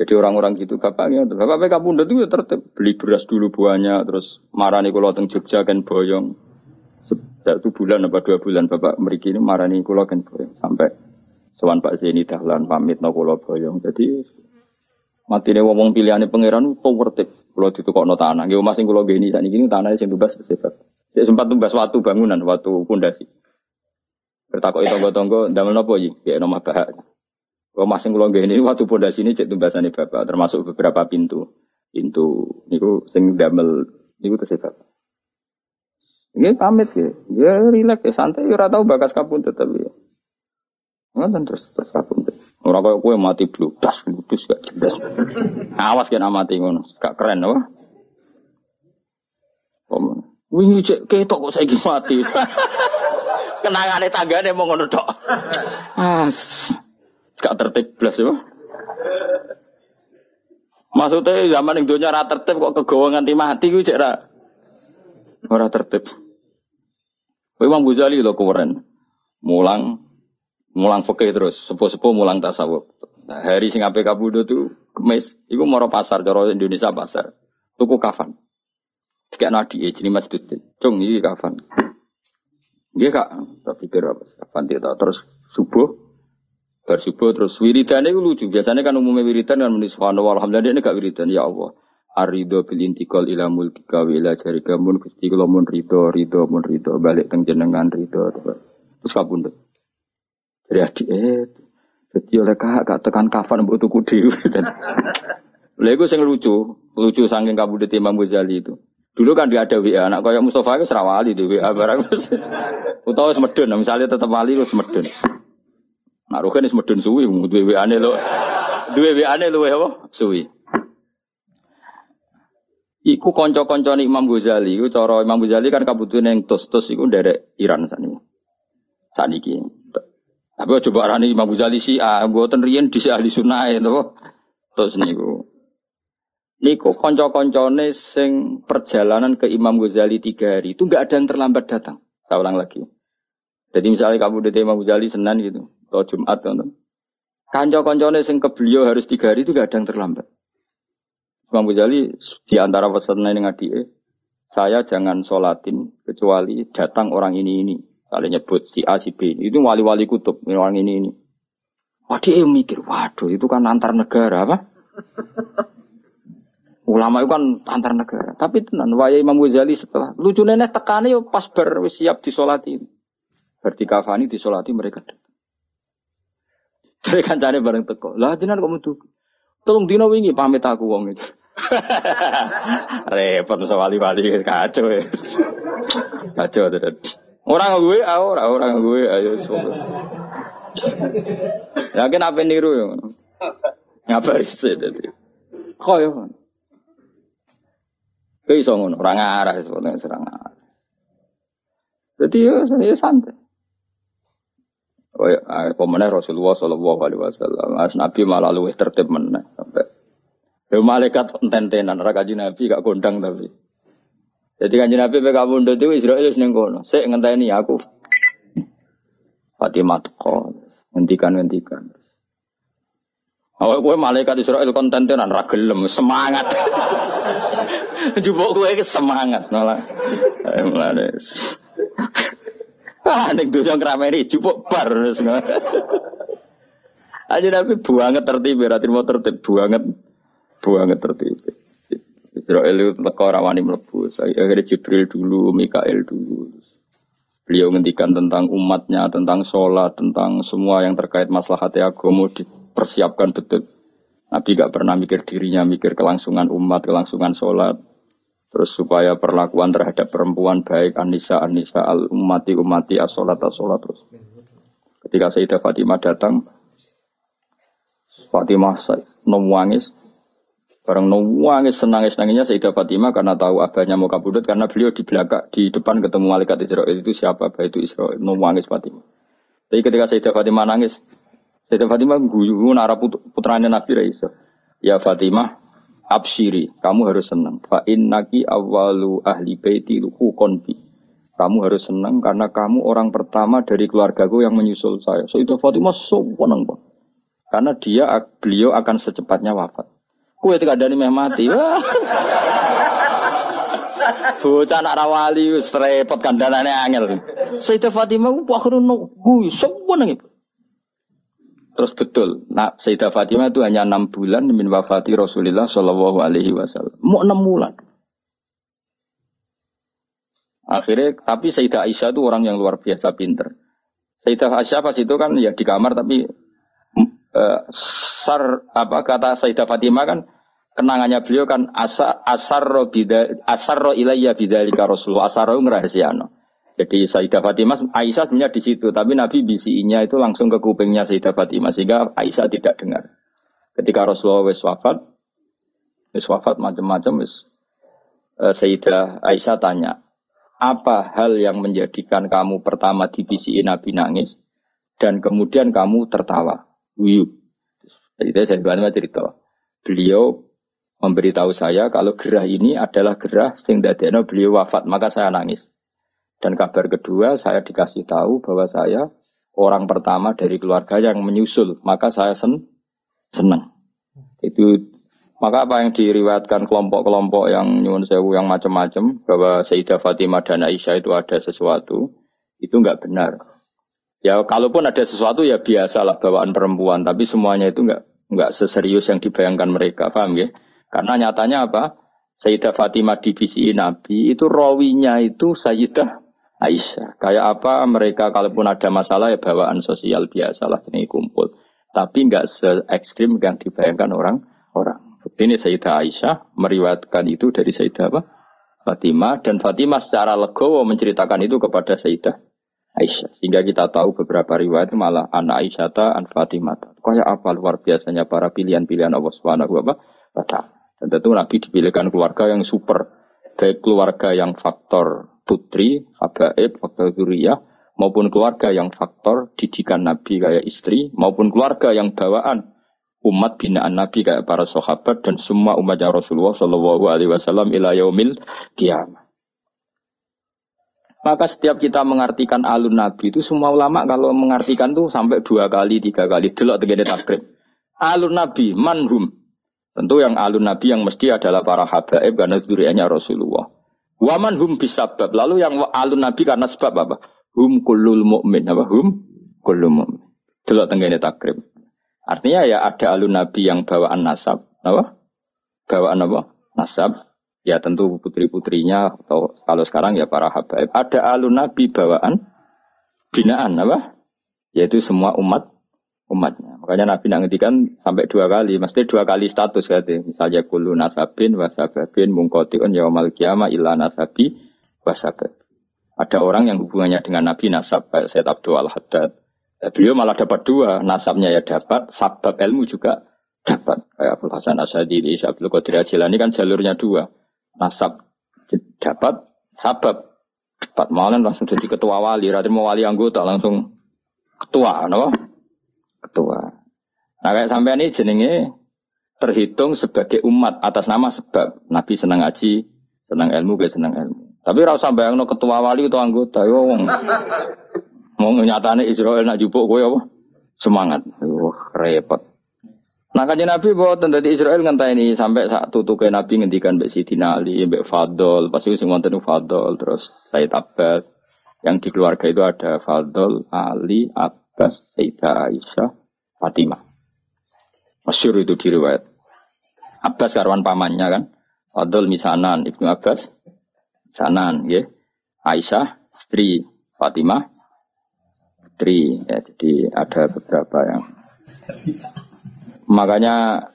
Jadi orang-orang gitu bapaknya, bapak PK Bunda itu ya tertib beli beras dulu buahnya, terus marani kulo teng Jogja kan boyong. Satu bulan apa dua bulan bapak meriki ini marani kulo kan boyong sampai Sowan Pak Zeni dahlan pamit no kulo boyong. Jadi Mati nih wong pilihannya pangeran itu tertib. Kalau no tanah, gue masing kalau gini saat ini tanah yang tumbas sebab. Saya sempat tumbas waktu bangunan, waktu pondasi. Bertakok itu tonggo damel nopo ji, ya nama bahak. Kalau masing kalau gini waktu pondasi ini cek tumbasan bapak, termasuk beberapa pintu. Pintu niku sing damel niku tersebab. Ini pamit ya, ya rileks ya santai, ya tahu bakas kapun tetap ya. Ngoten terus terus kapun. Orang kaya kue mati bludas, bludas gak jelas. Awas kena mati ngono, gak keren apa? Wih cek ketok kok saya mati. Kenangane tanggane mau ngono tok. Ah, gak tertib blas ya. Maksudnya zaman yang dunia rata tertib kok kegawa nganti mati gue cek ra. Ora tertib. Imam Ghazali lo keren. Mulang mulang fikih terus, sepuh-sepuh mulang tasawuf. Nah, hari sing ape kabudo tuh kemis, iku moro pasar cara Indonesia pasar. Tuku kafan. Tiga nadi jadi masjid. Cung ini kafan. Dia kak, tak pikir apa? Kapan dia tahu terus subuh, bersubuh terus wiridan itu lucu. Biasanya kan umumnya wiridan kan menulis subhanallah alhamdulillah ini gak wiridan ya Allah. Arido bil intikal ila mulkika wa ila jarika mun gusti kula rido rido mun rido balik teng jenengan rido terus kabundut. Jadi adik eh jadi oleh kak gak tekan kafan mbok tuku dhewe. Lha iku sing lucu, lucu saking kabundut Imam Ghazali itu. Dulu kan dia ada WA, anak kayak Mustafa itu serawali di WA barang. Utawa semedun, misalnya tetap wali itu semedun. Nah, Rukin itu semedun suwi, dua WA ane lo, dua WA ane lo apa? Suwi. Iku konco-konco Imam Ghazali, iku cara Imam Ghazali kan kabutuhan yang tos-tos iku dari Iran sani. Saniki. Tapi coba arani Imam Ghazali sih, ah, buatan rian di ahli sunnah itu. Terus niku. Niku konco-koncone sing perjalanan ke Imam Ghazali tiga hari itu nggak ada yang terlambat datang. Saya ulang lagi. Jadi misalnya kamu di Imam Ghazali Senin gitu, atau Jumat teman Kanco-koncone sing ke beliau harus tiga hari itu nggak ada yang terlambat. Imam Ghazali di antara pesan yang adik, saya jangan sholatin kecuali datang orang ini ini. Kalau nyebut si A si B itu wali-wali kutub orang ini ini. Waduh, mikir, waduh itu kan antar negara apa? Ulama itu kan antar negara. Tapi tenan waya Imam Ghazali setelah lucu nenek yo pas ber siap disolati. Berarti kafani disolati mereka. Jadi kancane bareng teko. Lah jenengan kok metu. Tolong dino wingi pamit aku wong itu. Repot masa wali-wali kacau ya. Kacau. Orang gue, ah, orang orang gue, ayo sobat. Yakin apa niru ya? Ngapain sih tadi? Kok ya? Kau iso ngono, ora ngarah sebetulnya serang ngarah. Jadi ya saya santai. Oh ya, pemenang Rasulullah Shallallahu Alaihi Wasallam, Mas Nabi malah luwih tertib meneh sampai. Ya malaikat enten-tenan, ora kaji Nabi gak gondang tapi. Jadi kanji Nabi PK Bunda itu Israel seneng kono. Saya ngenteni aku. Fatimah teko, ngentikan ngentikan. Awak gue malaikat Israel konten tenan ra gelem semangat. Jupuk gue semangat. Eh, mulane. Ah, nek dosa ngrameni jupuk bar. Aja tapi buanget tertib, berarti mau tertib buanget, buanget tertib. Israel itu teko rawani mlebu. Akhirnya Jibril dulu, Mikael dulu. Beliau ngendikan tentang umatnya, tentang sholat, tentang semua yang terkait masalah hati agama dipersiapkan betul. Nabi gak pernah mikir dirinya, mikir kelangsungan umat, kelangsungan sholat. Terus supaya perlakuan terhadap perempuan baik Anissa Anissa al umati umati asolat asolat terus. Ketika Sayyidah Fatimah datang, Fatimah nangis, bareng nangis senangis nangisnya Sayyidah Fatimah karena tahu abahnya mau kabudut karena beliau di belakang di depan ketemu malaikat Israel itu siapa abah itu Israel nangis Fatimah. Tapi ketika Sayyidah Fatimah nangis, Sayyidah Fatimah guyu nara putranya Nabi Raisa. Ya Fatimah, absiri, kamu harus senang. Fa innaki awalu ahli baiti luhu konbi. Kamu harus senang karena kamu orang pertama dari keluargaku yang menyusul saya. So itu Fatimah so senang bang. Karena dia beliau akan secepatnya wafat. Kue tidak ada meh mati. Bocah anak rawali repot kandhanane angel. Sayyidah Fatimah ku akhirnya nunggu seneng itu. Terus betul, nah Sayyidah Fatimah itu hanya enam bulan min wafati Rasulullah Shallallahu Alaihi Wasallam. Mau enam bulan. Akhirnya, tapi Sayyidah Aisyah itu orang yang luar biasa pinter. Sayyidah Aisyah pas itu kan ya di kamar tapi uh, sar apa kata Sayyidah Fatimah kan kenangannya beliau kan asar asar bida asar ilayya bidalika Rasulullah asar ngerahasiano. Jadi Sayyidah Fatimah, Aisyah sebenarnya di situ, tapi Nabi bisinya itu langsung ke kupingnya Sayyidah Fatimah sehingga Aisyah tidak dengar. Ketika Rasulullah wis wafat, wis wafat macam-macam wis uh, Sayyidah Aisyah tanya, apa hal yang menjadikan kamu pertama divisi Nabi nangis dan kemudian kamu tertawa? Wiyuk. Jadi saya bantu cerita. Beliau memberitahu saya kalau gerah ini adalah gerah sing dadekno beliau wafat, maka saya nangis. Dan kabar kedua, saya dikasih tahu bahwa saya orang pertama dari keluarga yang menyusul, maka saya sen senang. Itu maka apa yang diriwayatkan kelompok-kelompok yang nyuwun sewu yang macam-macam bahwa Sayyidah Fatimah dan Aisyah itu ada sesuatu, itu nggak benar. Ya kalaupun ada sesuatu ya biasalah bawaan perempuan, tapi semuanya itu nggak nggak seserius yang dibayangkan mereka, paham ya? Karena nyatanya apa? Sayyidah Fatimah divisi Nabi itu rawinya itu Sayyidah Aisyah. Kayak apa mereka kalaupun ada masalah ya bawaan sosial biasalah ini kumpul. Tapi nggak se ekstrim yang dibayangkan orang-orang. Ini Sayyidah Aisyah meriwayatkan itu dari Sayyidah apa? Fatimah dan Fatimah secara legowo menceritakan itu kepada Sayyidah Aisyah. Sehingga kita tahu beberapa riwayat malah anak Aisyah an Fatimah. Kayak apa luar biasanya para pilihan-pilihan Allah Subhanahu wa taala. Dan tentu Nabi dipilihkan keluarga yang super. Baik keluarga yang faktor putri, habaib, faktor zuriyah, maupun keluarga yang faktor didikan Nabi kayak istri, maupun keluarga yang bawaan umat binaan Nabi kayak para sahabat dan semua umatnya Rasulullah Shallallahu Alaihi Wasallam ila yaumil kiamat. Maka setiap kita mengartikan alun Nabi itu semua ulama kalau mengartikan tuh sampai dua kali, tiga kali. Delok tegene takrib. Alun Nabi, manhum. Tentu yang alun Nabi yang mesti adalah para habaib karena duriannya Rasulullah. Waman hum bisabab. Lalu yang alun Nabi karena sebab apa? Hum kulul mu'min. Apa? Hum kulul mu'min. Delok tegene takrib. Artinya ya ada alun nabi yang bawaan nasab, apa? Bawaan apa? Nasab. Ya tentu putri-putrinya atau kalau sekarang ya para habaib. Ada alun nabi bawaan binaan apa? Yaitu semua umat umatnya. Makanya Nabi nak ngedikan sampai dua kali, mesti dua kali status katanya. Misalnya kulu nasabin wasababin mungkotiun yaumal kiamah illa nasabi wasabab. Ada orang yang hubungannya dengan Nabi nasab kayak Said Abdul Al-Haddad, Ya, beliau malah dapat dua, nasabnya ya dapat, sabab ilmu juga dapat. Kayak Abdul Hasan Asadili, Abdul Qadir Ajilani kan jalurnya dua. Nasab dapat, sabab dapat. Malah langsung jadi ketua wali, Raden mau wali anggota langsung ketua, no? Ketua. Nah kayak sampai ini jenenge terhitung sebagai umat atas nama sebab Nabi senang ngaji, senang ilmu, gak senang ilmu. Tapi rasa bayang no ketua wali itu anggota, yo Mau nyatane Israel nak jupuk kowe apa? Semangat. Uh, repot. Nah kanjeng Nabi boten dadi Israel ini sampai saat tutuke Nabi ngendikan mbek Sidina Ali, mbek Fadl, pasti sing wonten Fadl, terus Said Abbas. Yang di keluarga itu ada Fadl, Ali, Abbas, Sayyidah Aisyah, Fatimah. Masyur itu diriwayat. Abbas karwan pamannya kan. Fadl misanan, Ibnu Abbas. Misanan, ya. Aisyah, istri Fatimah, putri ya jadi ada beberapa yang makanya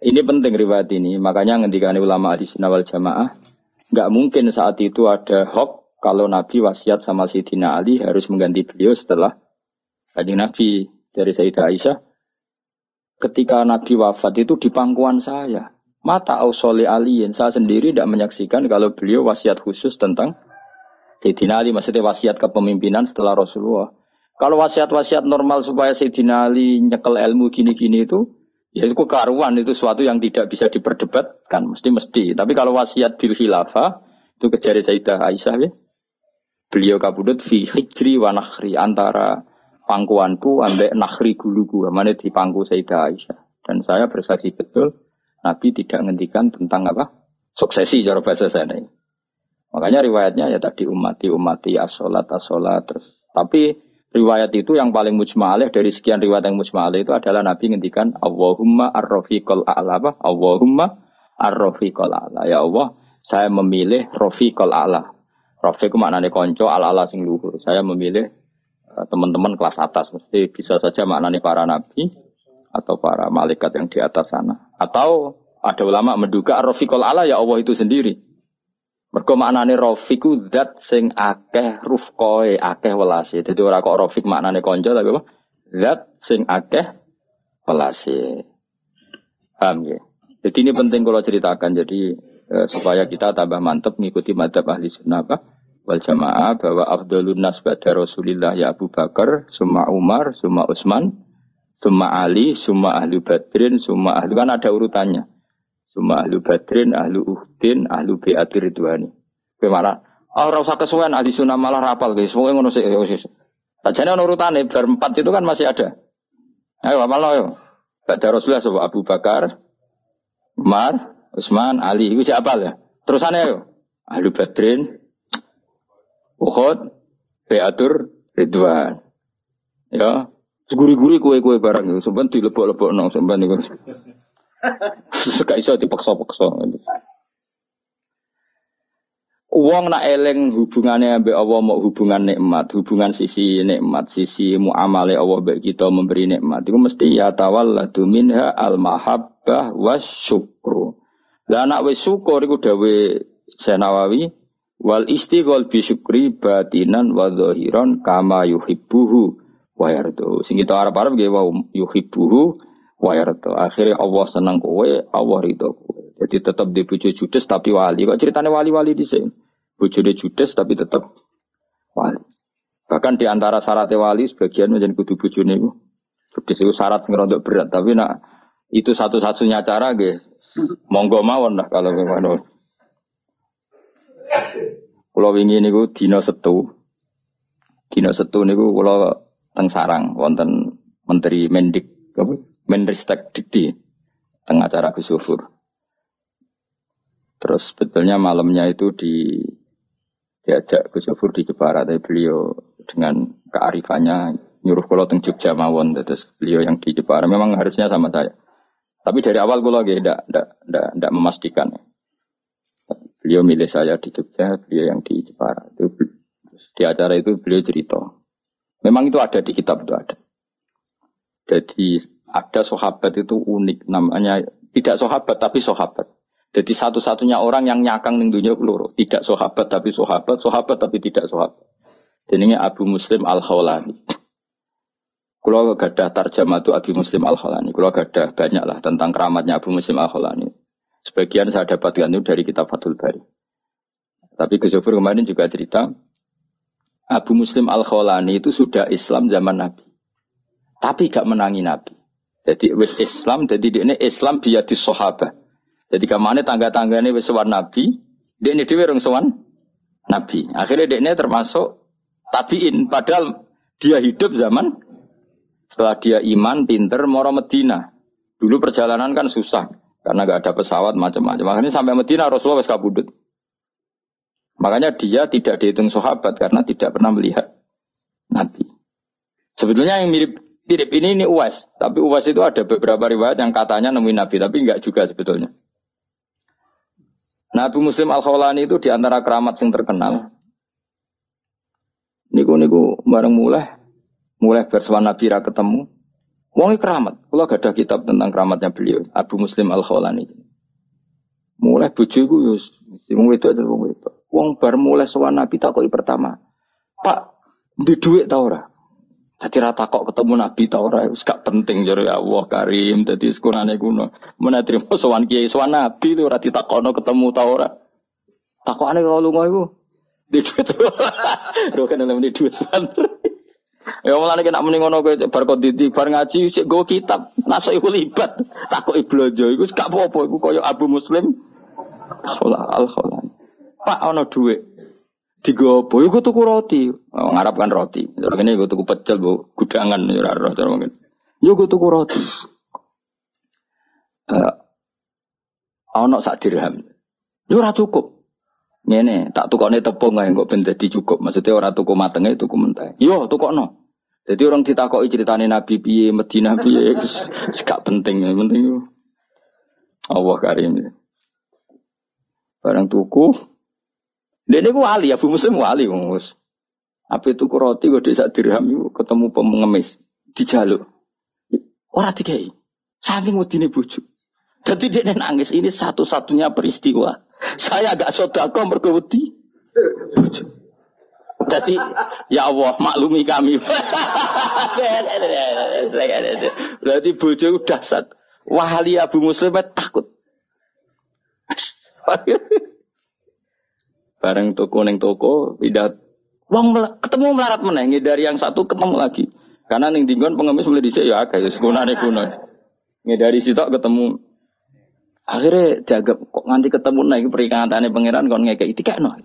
ini penting riwayat ini. Makanya ngendikan ulama di wal jamaah nggak mungkin saat itu ada hoax kalau Nabi wasiat sama Sayyidina Ali harus mengganti beliau setelah kanjeng Nabi dari Sayyidah Aisyah. Ketika Nabi wafat itu di pangkuan saya. Mata ausoli aliin saya sendiri tidak menyaksikan kalau beliau wasiat khusus tentang Sayyidina Ali maksudnya wasiat kepemimpinan setelah Rasulullah kalau wasiat-wasiat normal supaya Sayyidina Ali nyekel ilmu gini-gini itu, ya itu karuan, itu suatu yang tidak bisa diperdebatkan, mesti-mesti. Tapi kalau wasiat bil khilafah, itu kejari Sayyidah Aisyah ya. Beliau kabudut fi hijri wa nakhri, antara pangkuanku ambek nakhri guluku, mana di pangku Sayyidah Aisyah. Dan saya bersaksi betul, Nabi tidak menghentikan tentang apa? Suksesi cara bahasa sana. Makanya riwayatnya ya tadi umati umati asolat asolat terus. Tapi Riwayat itu yang paling mujma'alih dari sekian riwayat yang mujma'alih itu adalah Nabi ngendikan Allahumma ar-rafiqal a'la apa? Allahumma ar-rafiqal a'la. Ya Allah, saya memilih rafiqal a'la. Rafiq maknanya konco ala-ala sing luhur. Saya memilih uh, teman-teman kelas atas. Mesti bisa saja maknanya para nabi atau para malaikat yang di atas sana. Atau ada ulama menduga ar-rafiqal a'la ya Allah itu sendiri. Mergo maknane rafiku zat sing akeh rufqoe, akeh welase. Dadi ora kok rafik maknane kanca tapi apa? Zat sing akeh welase. Paham ya? Jadi ini penting kalau ceritakan jadi eh, supaya kita tambah mantep mengikuti madhab ahli sunnah wal jamaah bahwa Abdulun nas ba'da Rasulillah ya Abu Bakar, summa Umar, summa Utsman, summa Ali, summa ahlu Badrin, summa ahlu kan ada urutannya. Summa ahlu Badrin, ahlu Uhdin, ahlu Bi'atir Ridwani. Bagaimana? Oh, ora usah kesuwen ahli sunnah malah rapal guys. Semoga ngono sih. Sajane ono urutane bar empat itu kan masih ada. Ayo apal lo. Ba'da Rasulullah sapa Abu Bakar, Umar, Utsman, Ali. Iku siapa ya? Terusane yo. Ahlu Badrin, Uhud, Beatur, Ridwan. Ya, guri-guri kue-kue barang itu. Sampai dilebok-lebok nong, sampai Suka iso dipaksa-paksa. Uang nak eleng hubungannya ambek Allah mau hubungan nikmat, hubungan sisi nikmat, sisi muamalah Allah mbek kita memberi nikmat. Itu mesti ya tawalladu minha al mahabbah was syukru. Lah anak wis syukur iku dawe Senawawi Wal istighol bisyukri batinan wa zahiran kama yuhibbuhu wa yardu. Sing kita arep-arep nggih wa yuhibbuhu wa yardu. Akhirnya Allah senang kowe, Allah ridho kowe. Jadi tetap di bojo judes tapi wali. Kok ceritanya wali-wali di sini? Bojone judes tapi tetap wali. Bahkan di antara syarat wali sebagian menjadi kudu bojone iku. Judes itu syarat untuk berat, tapi nak itu satu-satunya cara nggih. Monggo mawon lah kalau memang Kulo wingi niku dina setu. Dina setu niku kulo teng sarang wonten Menteri Mendik apa? Menristek Dikti teng acara Gus Terus sebetulnya malamnya itu di diajak Gus di Jepara tapi beliau dengan kearifannya nyuruh kulo teng Jogja mawon terus beliau yang di Jepara memang harusnya sama saya. Tapi dari awal kulo lagi tidak tidak memastikan. Beliau milih saya di Jogja, beliau yang di Jepara. Itu di acara itu beliau cerita. Memang itu ada di kitab itu ada. Jadi ada sahabat itu unik namanya tidak sahabat tapi sahabat. Jadi satu-satunya orang yang nyakang ning dunia peluru. Tidak sahabat tapi sahabat, sahabat tapi tidak sahabat. Ini Abu Muslim Al Khawlani. Kalau gadah tarjamah itu Abu Muslim Al Khawlani. Kalau gadah banyak lah tentang keramatnya Abu Muslim Al Khawlani. Sebagian saya dapatkan itu dari kitab Fathul Bari. Tapi Gus kemarin juga cerita, Abu Muslim Al-Khawlani itu sudah Islam zaman Nabi. Tapi gak menangi Nabi. Jadi wis Islam, jadi ini Islam dia di sahabat. Jadi ke mana tangga-tangga ini wis sewan Nabi, dia ini dia orang sewan Nabi. Akhirnya dia ini termasuk tabiin. Padahal dia hidup zaman setelah dia iman, pinter, moro Medina. Dulu perjalanan kan susah. Karena gak ada pesawat macam-macam. Makanya sampai Medina Rasulullah wes kabudut. Makanya dia tidak dihitung sahabat karena tidak pernah melihat Nabi. Sebetulnya yang mirip mirip ini ini Uwais, tapi Uwais itu ada beberapa riwayat yang katanya nemuin Nabi, tapi enggak juga sebetulnya. Nabi Muslim Al Khawlani itu di antara keramat yang terkenal. Niku niku bareng mulai mulai bersuara Nabi ketemu. Wong keramat. Kalau gak ada kitab tentang keramatnya beliau, Abu Muslim Al Khawlani. Mulai bojoku yo wong itu ada wong itu. Wong bar mulai sowan Nabi takoki pertama. Pak, di duit ta ora? Dadi rata kok ketemu Nabi ta ora wis gak penting jare Allah Karim dadi sekurane kuno. Mun trimo sowan kiai sowan Nabi ora ditakono ketemu ta ora. Takokane kalau lunga iku. Di duit. Ro kan di duit Ya mulane kena muni ngono kowe bar konditi bar ngaji sik go kitab nasuk iku libat takoki blonjo iku gak apa-apa iku kaya Abu Muslim Khola al. Pak ana dhuwit. Digopo iku tuku roti. Oh, ngarap kan roti. Terus ngene iku tuku pecel bu gudangan ya ora roh cara mungkin. Yo go tuku roti. Eh ana sak dirham. Yo ora cukup. Ngene, tak tukokne tepung ae kok ben dadi cukup. Maksudnya ora tuku matenge, tuku mentah. Yo tukokno. Jadi orang ditakoki ceritane Nabi piye, Medina piye, wis gak penting, penting Allah karim. Barang tuku. Dia ini wali, Abu Muslim wali, mus. Apa itu roti gue desa dirham ketemu pengemis jaluk. Orang tiga ini, saking wedine bujuk. Jadi dia nangis ini satu-satunya peristiwa saya agak sodako mergawati. Jadi ya Allah maklumi kami. Berarti bojo udah sat. Wahali Abu Muslim takut. Bareng toko neng toko, pindah Wong ketemu melarat meneh dari yang satu ketemu lagi. Karena ning dinggon pengemis mulai dhisik ya akeh ya sekunane kuno. Ngedari sitok ketemu akhirnya dianggap kok nganti ketemu naik peringatannya pangeran kon ngekek no.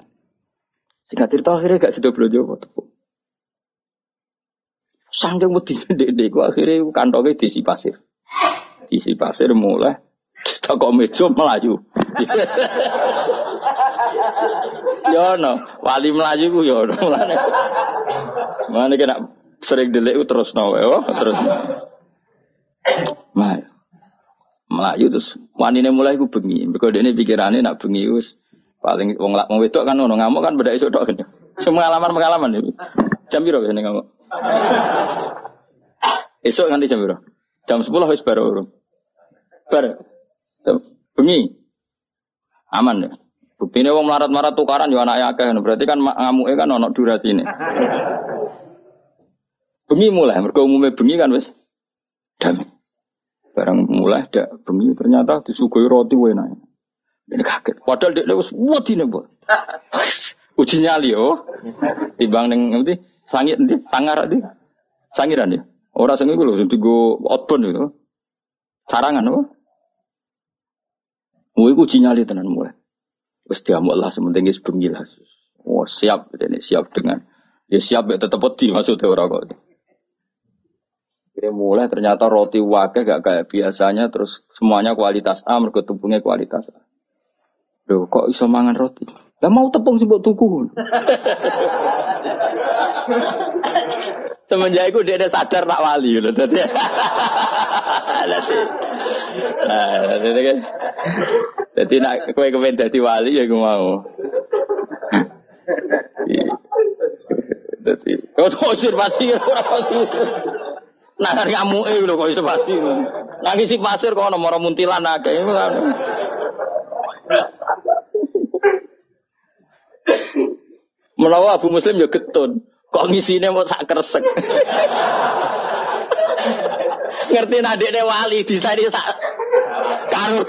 Singkat cerita akhirnya gak sedo blojo tepuk. Sanggeng wedi dek ku akhirnya kantongnya diisi pasir. Diisi pasir mulai kok meja melayu. yo no, wali melayu ku yo no. Mana kena sering delik terus no, oh, terus. Melayu. Melayu terus wanine mulai ku bengi. Mergo dene pikirane nak bengi wis paling wong lak wong wedok kan ono ngamuk kan beda iso tok kan. Semua pengalaman itu. Jam piro kene ngamuk? Esok nganti jam piro? Jam 10 wis baru urung. Bar. Bengi. Aman ya. Bukti ini wong marat-marat tukaran ya anaknya akeh. Berarti kan ngamuknya kan ono durasi ini. Bengi mulai. Mereka umumnya bengi kan wes. Damai. Barang mulai dak bengi ternyata disugoi roti enak. Ini kaget. Padahal dia wes wedi nih bu. Uji nyali oh. Timbang neng nanti sangit nanti sangar nanti sangiran ya. Orang sengit gue loh. Nanti gue outbound itu. Sarangan oh. Gue uji nyali tenan mulai. Wes diamuk lah sementing bengi lah. Oh, siap ini siap dengan ya siap ya tetep peti maksudnya orang kok. Jadi mulai ternyata roti wakil gak kayak biasanya terus semuanya kualitas A mergo tepungnya kualitas A. Loh kok iso mangan roti? Lah mau tepung sih buat tuku. Semenjak itu dia ada sadar tak wali loh. Jadi, nah, kan jadi nak kue kepen jadi wali ya gue mau. Jadi kau konservasi Nah dari kamu eh lo konservasi. Nangis si pasir kau nomor muntilan naga itu kan. Menawa Abu Muslim ya getun. Kok ngisine mau sak kresek. Ngerti nadekne wali disani sak karo.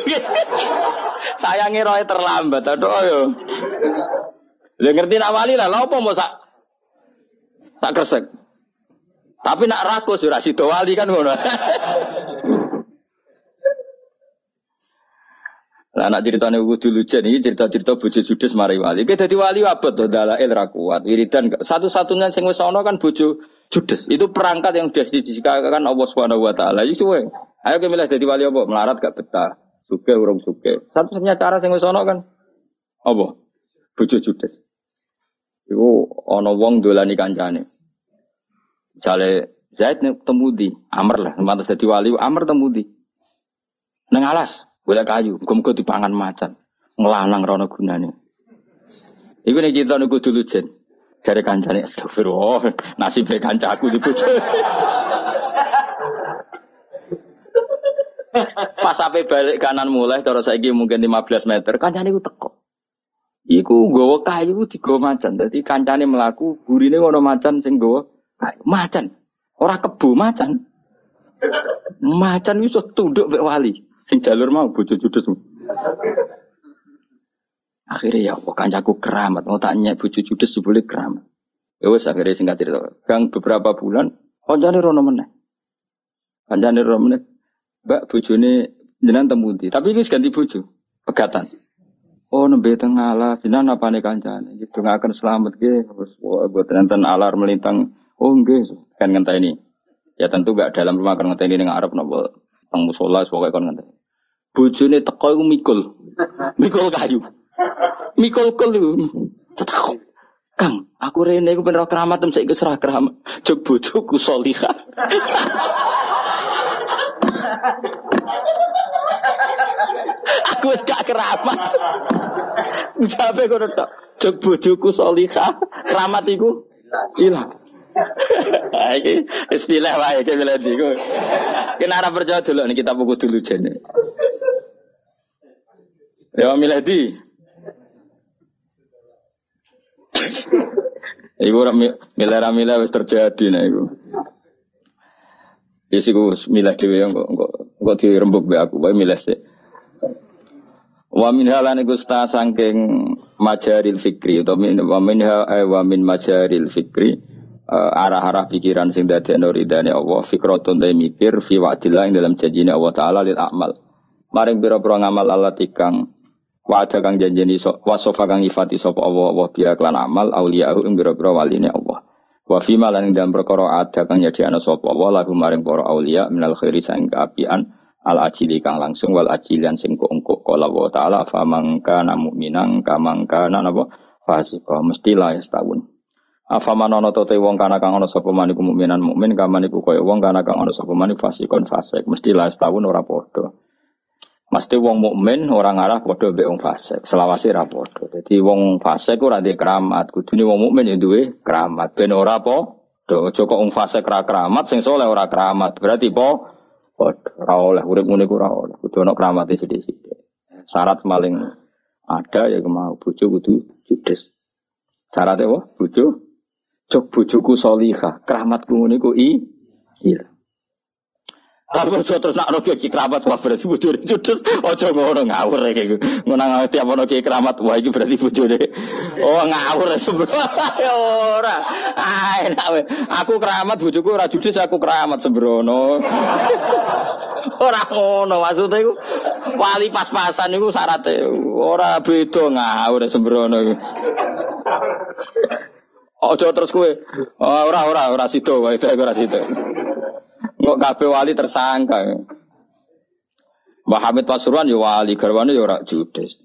Sayangi roe terlambat. Aduh yo. Lah ngerti nak wali lah, lha mau sak sak kresek. Tapi nak rakus ora sida wali kan ngono. Lah anak ceritane kudu lujen iki cerita-cerita bojo judes mari wali. Ki dadi wali abot to dalail ra kuat. Wiridan satu-satunya sing wis ana kan bojo judes. Itu perangkat yang sudah didisikakan Allah Subhanahu wa taala. Iki. Ayo ke milih dadi wali apa? Melarat gak betah. Suke urung suke. Satu-satunya cara sing wis ana kan apa? Bojo judes. Iku ana wong dolani kancane. Misale Zaid temu di Amr lah, mantas dadi wali Amr temu di. Nang alas, boleh kayu, muga-muga dipangan macan. Ngelanang rono gunane. Iku nek cerita niku dulu jen. Jare kancane astagfirullah, nasib kancaku dibojo. Pas sampai balik kanan mulai terus saiki mungkin 15 meter, kancane iku teko. Iku nggawa kayu digawa macan. Dadi kancane mlaku, gurine ngono macan sing kayu. Macan. Ora kebo macan. Macan iso tunduk mek wali. Sing jalur mau bojo judes. Akhirnya ya kok kancaku keramat, mau tanya bojo judes boleh keramat. Ya wes akhirnya singkat cerita. Gang beberapa bulan, kancane rono meneh. Kancane rono meneh. Mbak bojone jenengan temu di. Tapi ini ganti bojo, pegatan. Oh nembe tengah lah, jenengan apa nih kancane? Gitu nggak akan selamat ke. Terus wah buat nonton alar melintang. Oh enggak, kan ngentah ini. Ya tentu gak dalam rumah kan ngentah ini dengan Arab nopo. Tang musola, pokoknya kan ngentah. Bojone teko iku mikul. Mikul kayu. Mikul kul. Tetakok. Kang, aku rene iku ben keramat tem saiki serah keramat. Jog bojoku salihah. aku wis gak keramat. Jabe kono tok. Jog bojoku salihah. Keramat iku ilang. Iki istilah wae iki milih iku. Kena ora percaya dulu nih kita buku dulu jene. Ya milih di. Iku ora milih ra milih wis terjadi nek iku. Wis iku milih dhewe kok kok kok dirembuk be aku wae milih sih. Wa min halan iku saking majaril fikri utawa min wa min eh, wa min majaril fikri uh, arah-arah pikiran sing dadekno ridane Allah fikratun te mikir fi wa'dillah ing dalam janjine Allah taala lil amal. Maring pira-pira ngamal Allah tikang wa'ada kang janjeni so, wasofa kang ifati sapa Allah Allah biya klan amal auliyahu ing pira-pira waline Allah. Wa fi malan dalam perkara ada kang nyediakno sapa? Allah lagu maring para auliya minal khairi sang kaapian al ajili kang langsung wal ajilian sing kok kala wa taala fa mangka mu'minan kamangka napa? Fasika mesti lah setahun. Afa manono to te wong kana kang ana sapa man iku mukminan mukmin kaman iku kaya wong kana kang ana sapa fasikon fasik. Mesti lah setahun ora padha Mesti wong mukmin orang arah padha mbek wong fasik. Selawase ra padha. Dadi wong fasik ora ndek keramat, kudune wong mukmin ya duwe keramat. Ben ora padha. Aja kok wong fasik ra keramat, sing saleh ora keramat. Berarti po Ora oleh urip ngene ku ora oleh. Kudu ana kramate sithik-sithik. Syarat paling ada ya mau bojo kudu judes. Syaratnya apa? Bojo cok bojoku solihah, keramatku ngene ku i iya. Tapi ojo terus nak rogi ki keramat wah berarti bojone judes. Ojo ngono ngawur kayak gitu. Ngono tiap ono ki keramat wah iki berarti bojone. Oh ngawur sembrono. ora. Ah enak Aku keramat bojoku ora judes aku keramat sembrono. ora ngono maksudnya iku wali pas-pasan iku syaratnya ora beda ngawur sembrono iku. Ojo terus kue. Oh, ora ora ora sido wae ora sido. Kok kabeh wali tersangka. Mbah Hamid Pasuruan ya wali, garwane ya ora judes.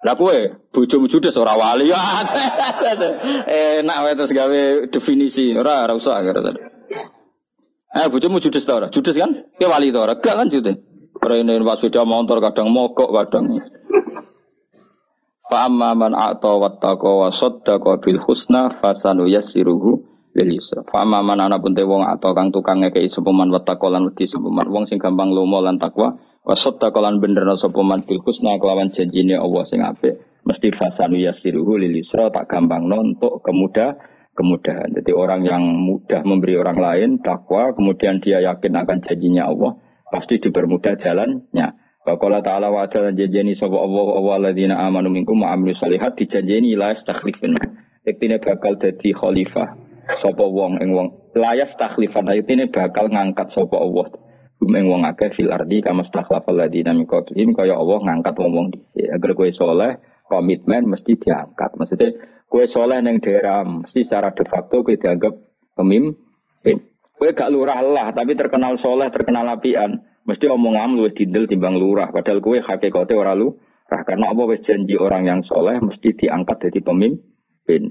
Lah kowe bojomu judes ora wali. Enak wae terus gawe definisi. Ora ora usah karo Eh bojomu judes ta ora? Judes kan? Ke wali ta ora? Gak kan judes. Rene pas sepeda motor kadang mogok kadang. Fa amma man a'ta wattaqa wa saddaqa bil husna fasanu lil yusra. Fa man ana pun te wong atau kang tukang ngekeki sapa man wattaqa lan wedi sapa man wong sing gampang lomo lan takwa wa saddaqa lan benerna sapa man bil husna kelawan janjine Allah sing apik mesti fasanu yassiruhu lil yusra tak gampang untuk kemudah kemudahan. Jadi orang yang mudah memberi orang lain takwa kemudian dia yakin akan janjinya Allah pasti dipermudah jalannya. Qala ta'ala wa ta'ala janjeni sapa Allah wa alladzina amanu minkum wa amilu salihat dijanjeni la yastakhlifun. Yektine bakal dadi khalifah sapa wong ing wong la yastakhlifan yektine bakal ngangkat sapa Allah. Hum ing wong akeh fil ardi kama stakhlafal ladzina min qablihim kaya Allah ngangkat wong-wong dhisik. Agar kowe saleh, komitmen mesti diangkat. Maksudnya kowe soleh neng daerah mesti secara de facto kowe dianggap pemimpin. Kowe gak lurah lah tapi terkenal soleh, terkenal apian Mesti omongan lu dindel timbang lurah. Padahal kue hakikatnya orang lu. Karena apa wes janji orang yang soleh mesti diangkat jadi pemimpin.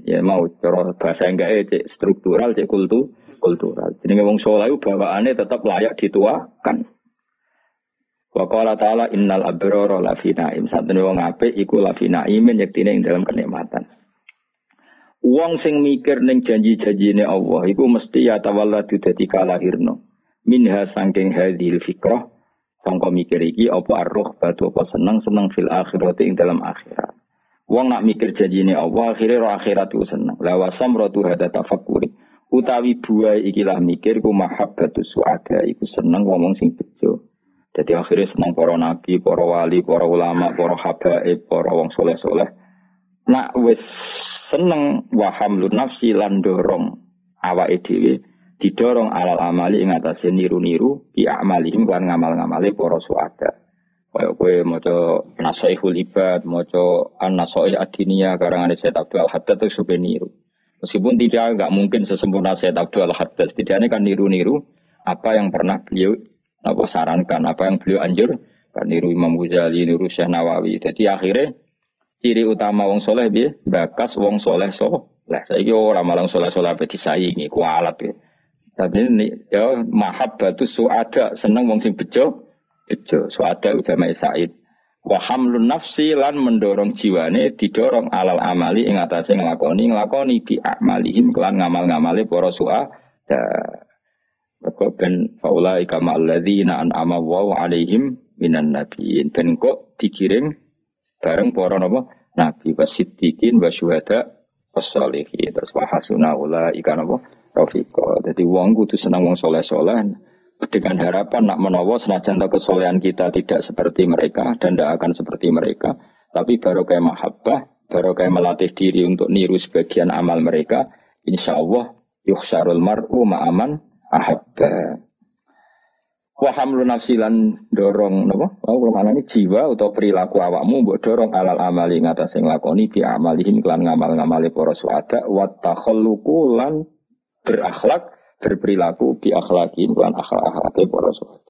Ya mau cara bahasa enggak cek struktural, cek kultu, kultural. Jadi ngomong soleh bawaannya tetap layak dituakan. Wa qala ta'ala innal abrara fi naim. Satene wong apik iku la fi naimin yektine ing dalam kenikmatan. Wong sing mikir ning janji-janjine Allah iku mesti ya tawalladu dadi kalahirno minha sangking hadil fikrah sangka mikir iki apa arroh batu apa seneng seneng fil akhirat ing dalam akhirat wong nak mikir janjine Allah akhirnya roh akhirat itu seneng la rotu hada tafakuri utawi buai ikilah mikir ku mahabbatu suada iku seneng ngomong sing bejo jadi akhirnya seneng para nabi, para wali, para ulama, para habaib, para wong soleh-soleh. Nak wis seneng waham lu nafsi lan dorong dhewe didorong alal amali ing atase niru-niru bi amalihim kan ngamal-ngamale para suada. Kaya kowe maca Nasaihul Ibad, maca An-Nasaih Adinia karangan Syed Abdul Haddad itu supaya niru. Meskipun tidak nggak mungkin sesempurna Syed Abdul Haddad, tidaknya kan niru-niru apa yang pernah beliau apa sarankan, apa yang beliau anjur, kan niru Imam Ghazali, niru Syekh Nawawi. Jadi akhirnya ciri utama wong soleh dia bakas wong soleh soleh. Saya kira orang malang soleh soleh apa disaingi, kualat ya. Tapi ini ya batu suada seneng wong sing bejo bejo suada ulama Said. Wa hamlun nafsi lan mendorong jiwane didorong alal amali ing atase nglakoni nglakoni bi amalihim kelan ngamal-ngamale para suada. Kok ben faula ika ma'alladzina an'ama wa alaihim minan nabiyyin. Ben kok dikirim bareng para napa nabi wasiddiqin wa syuhada was-sholihin. Terus wa hasuna ika napa Rafiko. Jadi wong kudu senang wong soleh soleh. Dengan harapan nak menawa senajan kesolehan kita tidak seperti mereka dan tidak akan seperti mereka, tapi baru kayak mahabbah, baru kayak melatih diri untuk niru sebagian amal mereka, insya Allah yukhsarul mar'u ma'aman ahabba. Wahamlu nafsilan dorong nopo? Oh, mana ini jiwa atau perilaku awakmu buat dorong alal amali ngata sing lakoni bi amalihim klan ngamal ngamali para suada wa lan berakhlak berperilaku bi akhlaki lan akhlak akhlake para sahabat.